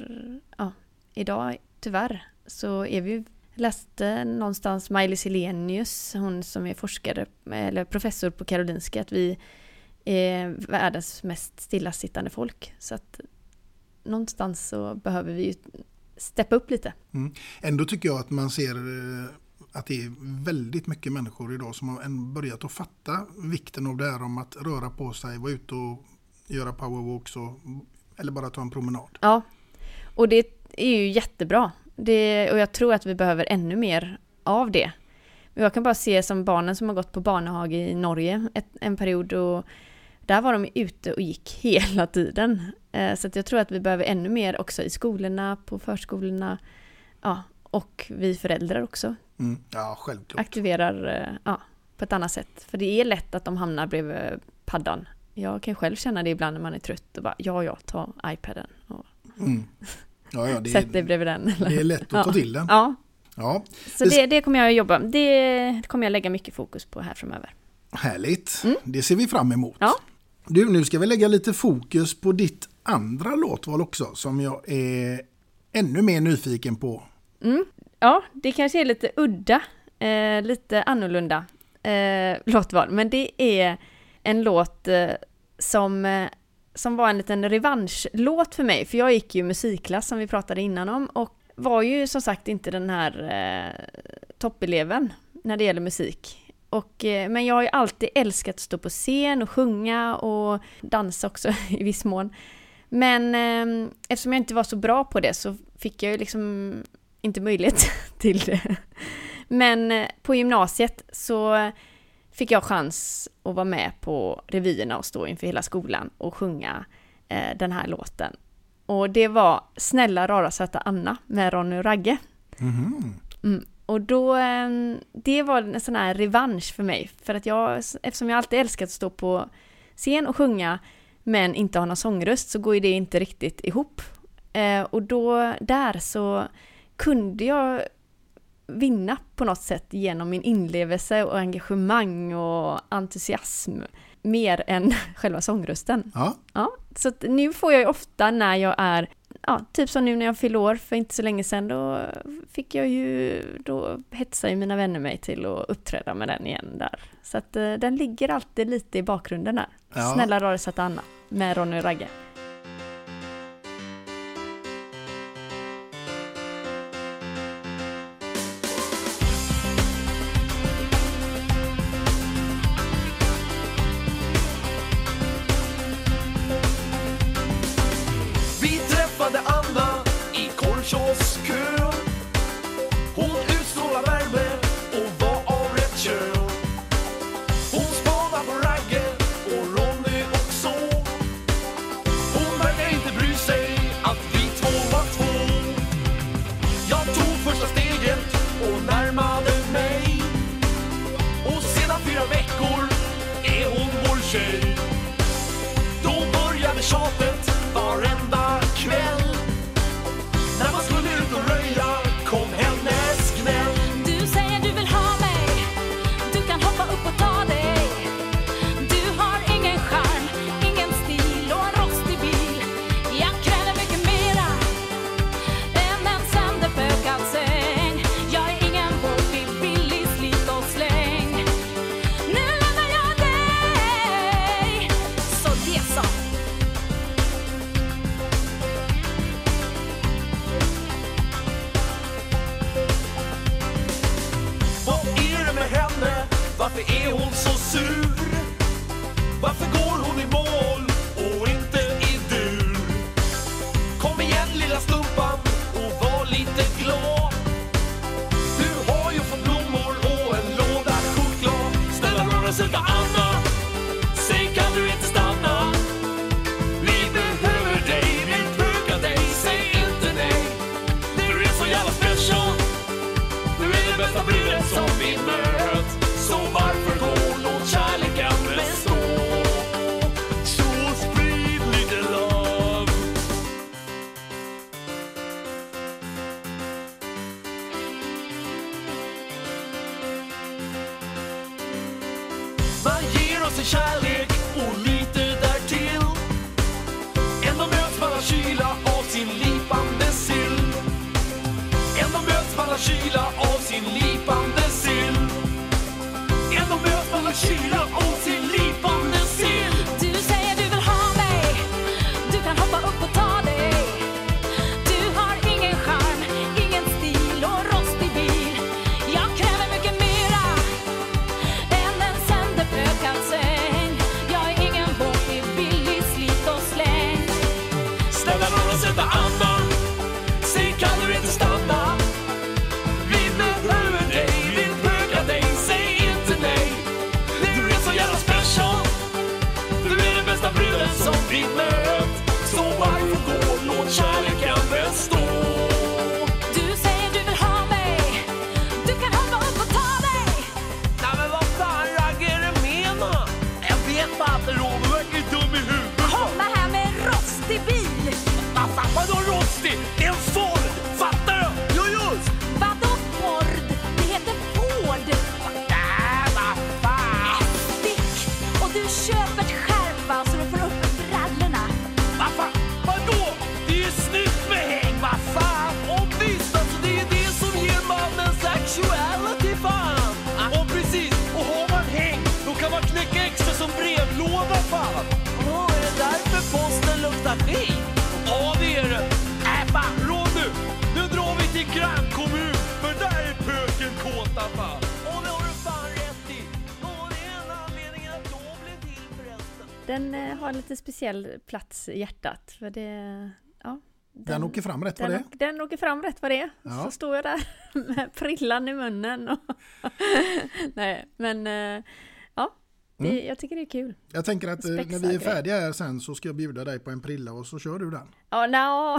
ja, idag, tyvärr, så är vi läste någonstans Maj-Lis Helenius, hon som är forskare eller professor på Karolinska, att vi är världens mest stillasittande folk. Så att någonstans så behöver vi ju steppa upp lite. Mm. Ändå tycker jag att man ser eh, att det är väldigt mycket människor idag som har börjat att fatta vikten av det här om att röra på sig, vara ute och göra powerwalks och, eller bara ta en promenad. Ja, och det är ju jättebra. Det, och jag tror att vi behöver ännu mer av det. Jag kan bara se som barnen som har gått på barnehage i Norge ett, en period och där var de ute och gick hela tiden. Eh, Så jag tror att vi behöver ännu mer också i skolorna, på förskolorna, ja, och vi föräldrar också Mm. Ja, självklart. aktiverar eh, ja, på ett annat sätt. För det är lätt att de hamnar bredvid paddan. Jag kan själv känna det ibland när man är trött och bara ja, ja, ta iPaden och Mm. Ja, ja, det, sätt dig bredvid den. eller- det är lätt att ta ja. till den. Ja, Ja, så det- det, kommer jag att jobba Det kommer jag lägga mycket fokus på här framöver. Härligt, det ser vi fram emot. Ja. Du, nu ska vi lägga lite fokus på ditt andra låtval också som jag är ännu mer nyfiken på. Mm. Ja, det kanske är lite udda, eh, lite annorlunda eh, låtval, men det är en låt eh, som, eh, som var en liten revanschlåt för mig, för jag gick ju musikklass som vi pratade innan om och var ju som sagt inte den här eh, toppeleven när det gäller musik. Och, eh, men jag har ju alltid älskat att stå på scen och sjunga och dansa också i viss mån. Men eh, eftersom jag inte var så bra på det så fick jag ju liksom inte möjlighet till det. Men eh, på gymnasiet så fick jag chans att vara med på revyerna och stå inför hela skolan och sjunga eh, den här låten. Och det var Snälla rara söta Anna med Ronny och Ragge. Mm. Och då, eh, det var en sån här revansch för mig. För att jag, eftersom jag alltid älskat att stå på scen och sjunga men inte ha någon sångröst så går ju det inte riktigt ihop. Eh, och då, där så kunde jag vinna på något sätt genom min inlevelse och engagemang och entusiasm mer än själva sångrösten. Ja. Ja, så nu får jag ju ofta när jag är, ja, typ som nu när jag fyllde år för inte så länge sedan, då fick jag ju, då hetsar ju mina vänner mig till att uppträda med den igen där. Så att eh, den ligger alltid lite i bakgrunden där. Ja. Snälla rara söta Anna med Ronny och Ragge. Den eh, har en lite speciell plats i hjärtat. För det, ja, Den åker fram rätt vad den, det är. den åker fram rätt vad det är. Ja. Så står jag där med prillan i munnen. Och Nej, men eh, ja, det, Mm. jag tycker det är kul. Jag tänker att eh, när Spexa vi är färdiga här sen så ska jag bjuda dig på en prilla och så kör du den. Ja, no.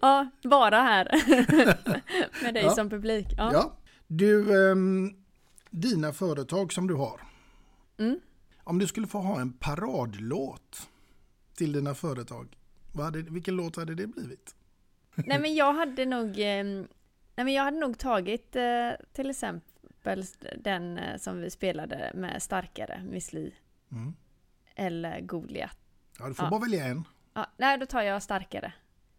ja, bara här. med dig Ja. som publik. Ja. Ja. Du, ehm, dina företag som du har. Mm. Om du skulle få ha en paradlåt till dina företag, vad hade, vilken låt hade det blivit? Nej men jag hade nog eh, Nej men jag hade nog tagit eh, till exempel den eh, som vi spelade med Starkare, Miss Li. Mm. Eller Goliat. Ja, du får Ja. bara välja en. Ja, nej, då tar jag Starkare.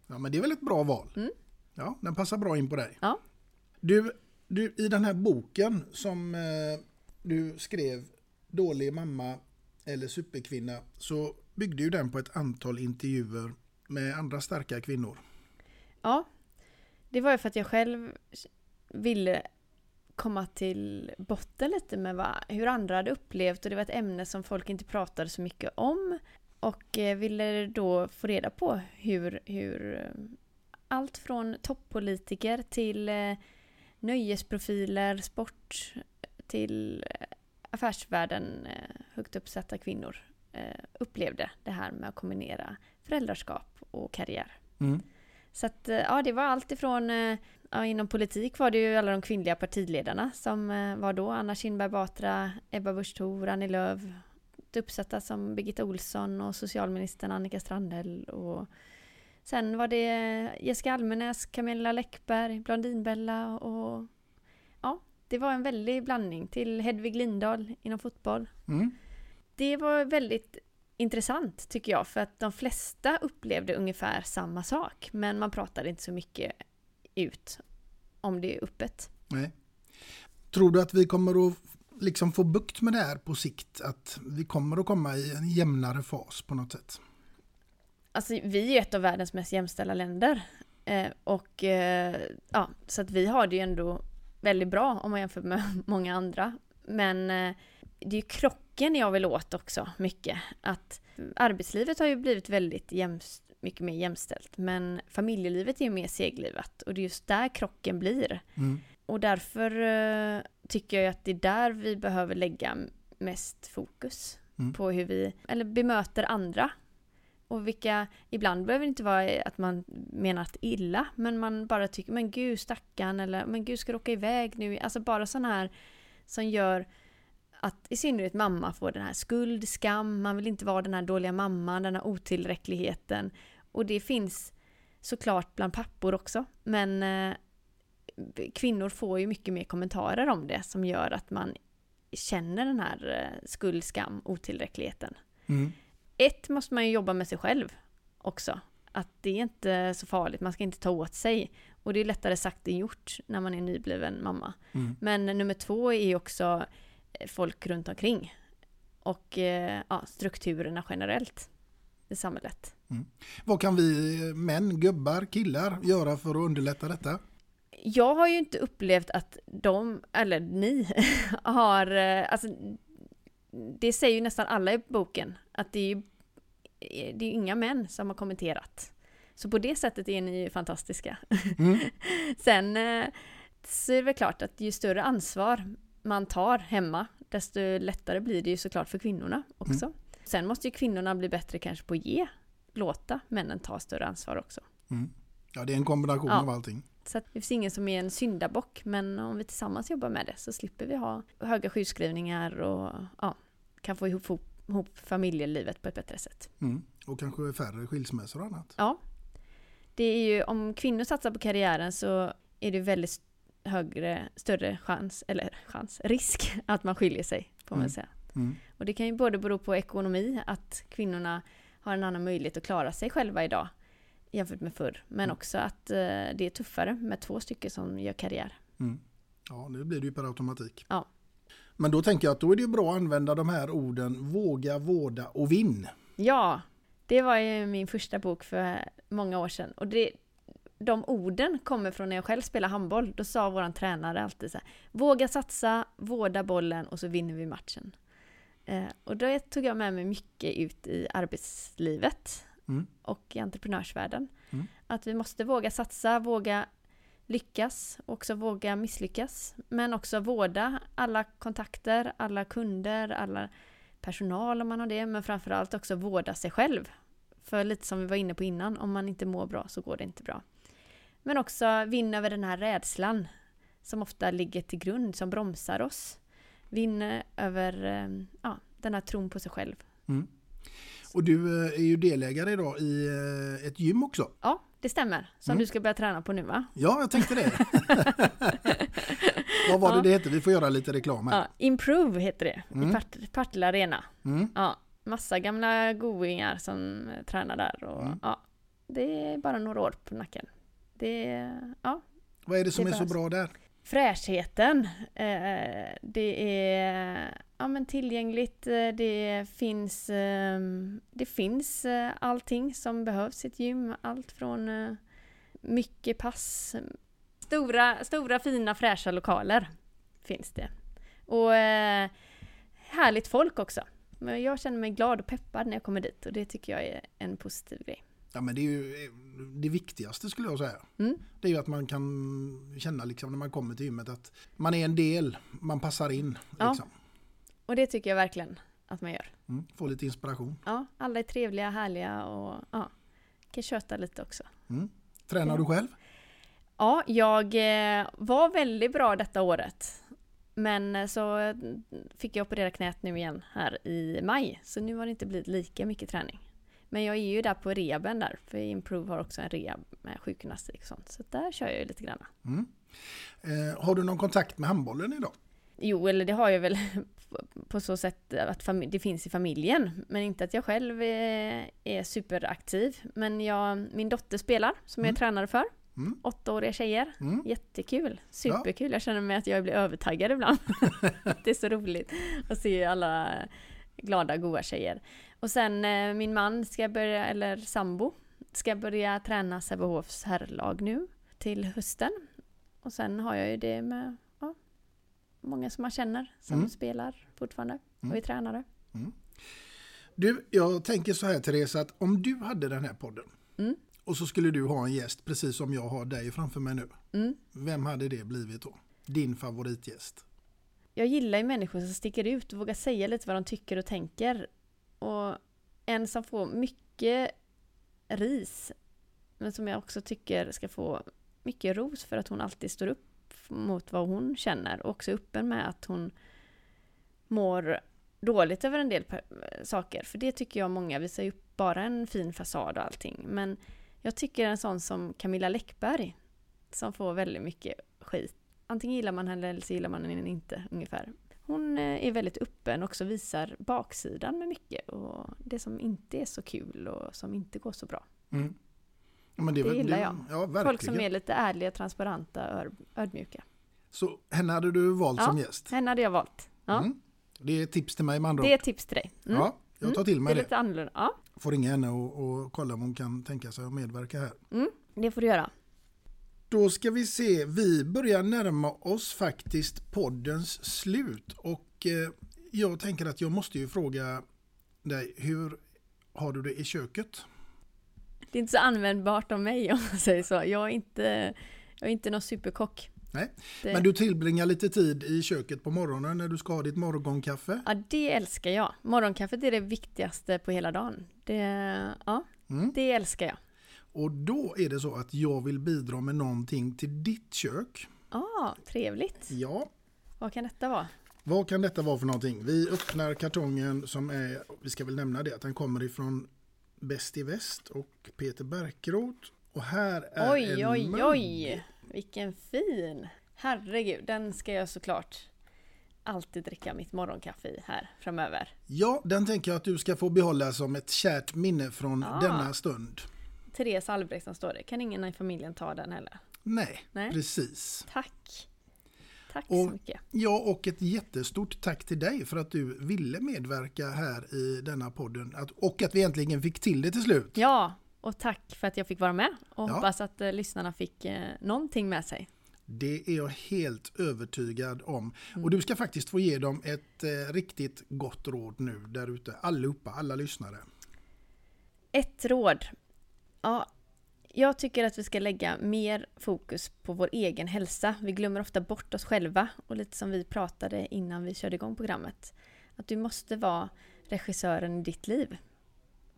Ja, men det är väl ett bra val? Mm. Ja, den passar bra in på dig. Ja. Du, du, i den här boken som eh, du skrev, Dålig mamma eller superkvinna, så byggde ju den på ett antal intervjuer med andra starka kvinnor. Ja, det var ju för att jag själv ville komma till botten lite med vad, hur andra hade upplevt och det var ett ämne som folk inte pratade så mycket om. Och eh, ville då få reda på hur, hur eh, allt från toppolitiker till eh, nöjesprofiler, sport till affärsvärlden, eh, högt uppsatta kvinnor eh, upplevde det här med att kombinera föräldraskap och karriär. Mm. Så att, eh, ja, det var allt ifrån, ja, inom politik var det ju alla de kvinnliga partiledarna som var då, Anna Kinberg Batra, Ebba Busch Thor, Annie Lööf, uppsatta som Birgitta Olsson och socialministern Annika Strandhäll och sen var det Jessica Almenäs, Camilla Läckberg, Blondinbella och det var en väldig blandning till Hedvig Lindahl inom fotboll. Mm. Det var väldigt intressant tycker jag för att de flesta upplevde ungefär samma sak men man pratade inte så mycket ut om det öppet. Nej. Tror du att vi kommer att liksom få bukt med det här på sikt? Att vi kommer att komma i en jämnare fas på något sätt? Alltså vi är ett av världens mest jämställda länder. Eh, och eh, ja, så att vi har det ju ändå väldigt bra om man jämför med många andra. Men eh, det är ju krocken jag vill åt också mycket. Att arbetslivet har ju blivit väldigt jämst, mycket mer jämställt. Men familjelivet är ju mer seglivat och det är just där krocken blir. Mm. Och därför eh, tycker jag att det är där vi behöver lägga mest fokus. Mm. På hur vi, eller bemöter andra. Och vilka, ibland behöver det inte vara att man menar att illa, men man bara tycker men gud stackarn eller men gud ska du åka iväg nu? Alltså bara sådana här som gör att i synnerhet mamma får den här skuld, skam, man vill inte vara den här dåliga mamman, den här otillräckligheten. Och det finns såklart bland pappor också, men eh, kvinnor får ju mycket mer kommentarer om det som gör att man känner den här eh, skuld, skam, otillräckligheten. Mm. Ett måste man ju jobba med sig själv också. Att det är inte så farligt, man ska inte ta åt sig. Och det är lättare sagt än gjort när man är nybliven mamma. Mm. Men nummer två är ju också eh, folk runt omkring. Och eh, ja, strukturerna generellt i samhället. Vad kan vi eh, män, gubbar, killar göra för att underlätta detta? Jag har ju inte upplevt att de, eller ni, har, alltså det säger ju nästan alla i boken, att det är ju det är inga män som har kommenterat. Så på det sättet är ni ju fantastiska. Mm. Sen eh, så är det väl klart att ju större ansvar man tar hemma, desto lättare blir det ju såklart för kvinnorna också. Sen måste ju kvinnorna bli bättre kanske på att ge, låta männen ta större ansvar också. Mm. Ja, det är en kombination Ja. av allting. Så det finns ingen som är en syndabock, men om vi tillsammans jobbar med det så slipper vi ha höga sjukskrivningar och ja, kan få ihop, ihop familjelivet på ett bättre sätt. Mm. Och kanske färre skilsmässor och annat. Ja. Det är ju, om kvinnor satsar på karriären så är det väldigt högre, större chans, eller chans, risk att man skiljer sig, får man Mm. säga. Mm. Och det kan ju både bero på ekonomi, att kvinnorna har en annan möjlighet att klara sig själva idag jämfört med förr. Men också att eh, det är tuffare med två stycken som gör karriär. Mm. Ja, nu blir det ju per automatik. Ja. Men då tänker jag att då är det bra att använda de här orden våga, vårda och vinn. Ja, det var ju min första bok för många år sedan. Och det, de orden kommer från när jag själv spelade handboll. Då sa vår tränare alltid så här, våga satsa, vårda bollen och så vinner vi matchen. Eh, och det tog jag med mig mycket ut i arbetslivet Mm. och i entreprenörsvärlden. Mm. Att vi måste våga satsa, våga lyckas, och också våga misslyckas. Men också vårda alla kontakter, alla kunder, alla personal om man har det, men framförallt också vårda sig själv. För lite som vi var inne på innan, om man inte mår bra så går det inte bra. Men också vinna över den här rädslan som ofta ligger till grund, som bromsar oss. Vinna över eh, ja, den här tron på sig själv. Mm. Och du eh, är ju delägare idag i eh, ett gym också. Ja, det stämmer. Som Mm. du ska börja träna på nu va? Ja, jag tänkte det. Vad var det Ja. det hette? Vi får göra lite reklam här. Ja, Improve heter det, Mm. i Part- Partille Arena. Mm. Ja, massa gamla goingar som tränar där och Mm. ja, det är bara några år på nacken. Det ja, Vad är det som Det är så bra där? Fräschheten. Eh, det är ja, men tillgängligt, eh, det finns, eh, det finns eh, allting som behövs i ett gym. Allt från eh, mycket pass, stora, stora fina fräscha lokaler finns det. Och eh, härligt folk också. Men jag känner mig glad och peppad när jag kommer dit och det tycker jag är en positiv grej. Ja, men det är ju eh, det viktigaste skulle jag säga. Mm. Det är ju att man kan känna liksom när man kommer till gymmet att man är en del, man passar in. Ja. Liksom. Och det tycker jag verkligen att man gör. Mm. Få lite inspiration. Ja, alla är trevliga, härliga och ja, kan köta lite också. Mm. Tränar du själv? Ja, jag eh, var väldigt bra detta året. Men eh, så fick jag operera knät nu igen här i maj. Så nu har det inte blivit lika mycket träning. Men jag är ju där på rehaben där. För Improve har också en rehab med sjukgymnastik och sånt. Så där kör jag ju lite grann. Mm. Eh, har du någon kontakt med handbollen idag? Jo, eller det har jag väl på så sätt att det finns i familjen. Men inte att jag själv är, är superaktiv. Men jag, min dotter spelar, som jag är tränare för. Mm. Åttaåriga tjejer. Mm. Jättekul. Superkul. Jag känner mig att jag blir övertaggad ibland. det är så roligt att se alla glada, goa tjejer. Och sen eh, min man ska börja, eller sambo, ska börja träna Sävehofs herrlag nu till hösten. Och sen har jag ju det med många som man känner som Mm. spelar fortfarande Mm. och är tränare. Du, jag tänker så här Therese, att om du hade den här podden Mm. och så skulle du ha en gäst precis som jag har dig framför mig nu. Mm. Vem hade det blivit då? Din favoritgäst? Jag gillar ju människor som sticker ut och vågar säga lite vad de tycker och tänker. Och en som får mycket ris, men som jag också tycker ska få mycket ros för att hon alltid står upp mot vad hon känner och också är öppen med att hon mår dåligt över en del saker. För det tycker jag många visar ju upp bara en fin fasad och allting. Men jag tycker en sån som Camilla Läckberg som får väldigt mycket skit. Antingen gillar man henne eller så gillar man henne inte ungefär. Hon eh, är väldigt öppen och också visar baksidan med mycket och det som inte är så kul och som inte går så bra. Mm. Ja, men Det, väl- gillar det- jag. Ja, verkligen. Folk som är lite ärliga, transparenta, ör, ödmjuka. Så henne hade du valt som gäst? henne hade jag valt. Ja. Mm. Det är tips till mig med andra Det är tips till dig. Mm. Ja, jag tar till mig det. är det. lite annorlunda. Ja. Får ringa henne och, och kolla om hon kan tänka sig att medverka här. Mm. Det får du göra. Då ska vi se, vi börjar närma oss faktiskt poddens slut och eh, jag tänker att jag måste ju fråga dig, hur har du det i köket? Det är inte så användbart av mig om man säger så. Jag är inte, jag är inte någon superkock. Nej, Det- men du tillbringar lite tid i köket på morgonen när du ska ha ditt morgonkaffe. Ja, det älskar jag. Morgonkaffet är det viktigaste på hela dagen. Det, ja, Mm. det älskar jag. Och då är det så att jag vill bidra med någonting till ditt kök. Ah, trevligt. Ja, Vad kan detta vara? vad kan detta vara för någonting? Vi öppnar kartongen som är, vi ska väl nämna det, att den kommer ifrån Bäst i Väst och Peter Bärkroth. Och här är Oj, en oj, mugg. oj! Vilken fin! Herregud, den ska jag såklart alltid dricka mitt morgonkaffe i här framöver. Ja, den tänker jag att du ska få behålla som ett kärt minne från Ah. denna stund. Therese Albrektsson står det. Kan ingen i familjen ta den heller? Nej, Nej. precis. Tack! Tack så Och, mycket. ja, och ett jättestort tack till dig för att du ville medverka här i denna podden. Att, och att vi äntligen fick till det till slut. Ja, och tack för att jag fick vara med. Och Ja. hoppas att eh, lyssnarna fick eh, någonting med sig. Det är jag helt övertygad om. Mm. Och du ska faktiskt få ge dem ett eh, riktigt gott råd nu där ute. Allihopa, alla lyssnare. Ett råd. Ja, jag tycker att vi ska lägga mer fokus på vår egen hälsa. Vi glömmer ofta bort oss själva och lite som vi pratade innan vi körde igång programmet. Att du måste vara regissören i ditt liv.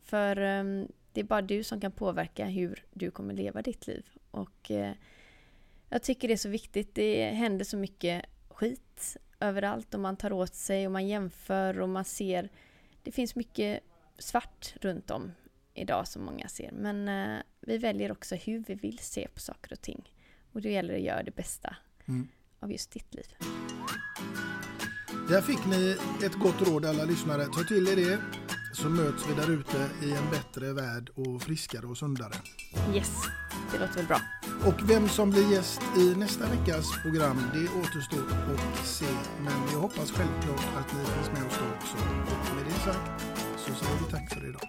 För ehm, det är bara du som kan påverka hur du kommer leva ditt liv. Och eh, jag tycker det är så viktigt. Det händer så mycket skit överallt och man tar åt sig och man jämför och man ser. Det finns mycket svart runt om idag som många ser. Men eh, vi väljer också hur vi vill se på saker och ting. Och det gäller att göra det bästa Mm. av just ditt liv. Där fick ni ett gott råd alla lyssnare. Ta till er det så möts vi där ute i en bättre värld och friskare och sundare. Yes, det låter väl bra. Och vem som blir gäst i nästa veckas program, det återstår att se. Men jag hoppas självklart att ni finns med oss då också. Och med det sagt så säger vi tack för idag.